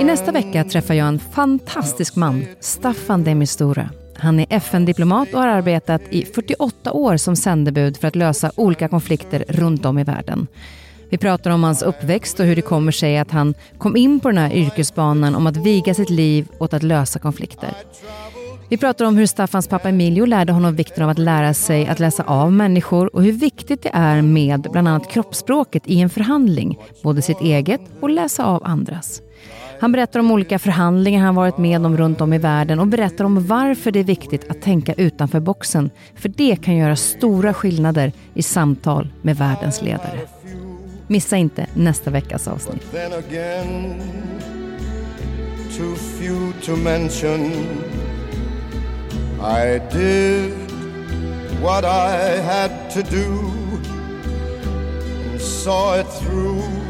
S1: I nästa vecka träffar jag en fantastisk man, Staffan de Mistura. Han är FN-diplomat och har arbetat i 48 år som sändebud för att lösa olika konflikter runt om i världen. Vi pratar om hans uppväxt och hur det kommer sig att han kom in på den här yrkesbanan om att viga sitt liv åt att lösa konflikter. Vi pratar om hur Staffans pappa Emilio lärde honom vikten av att lära sig att läsa av människor och hur viktigt det är med bland annat kroppsspråket i en förhandling, både sitt eget och läsa av andras. Han berättar om olika förhandlingar han varit med om runt om i världen och berättar om varför det är viktigt att tänka utanför boxen, för det kan göra stora skillnader i samtal med världens ledare. Missa inte nästa veckas avsnitt.
S5: Too few to mention. I did what I had to do and saw it through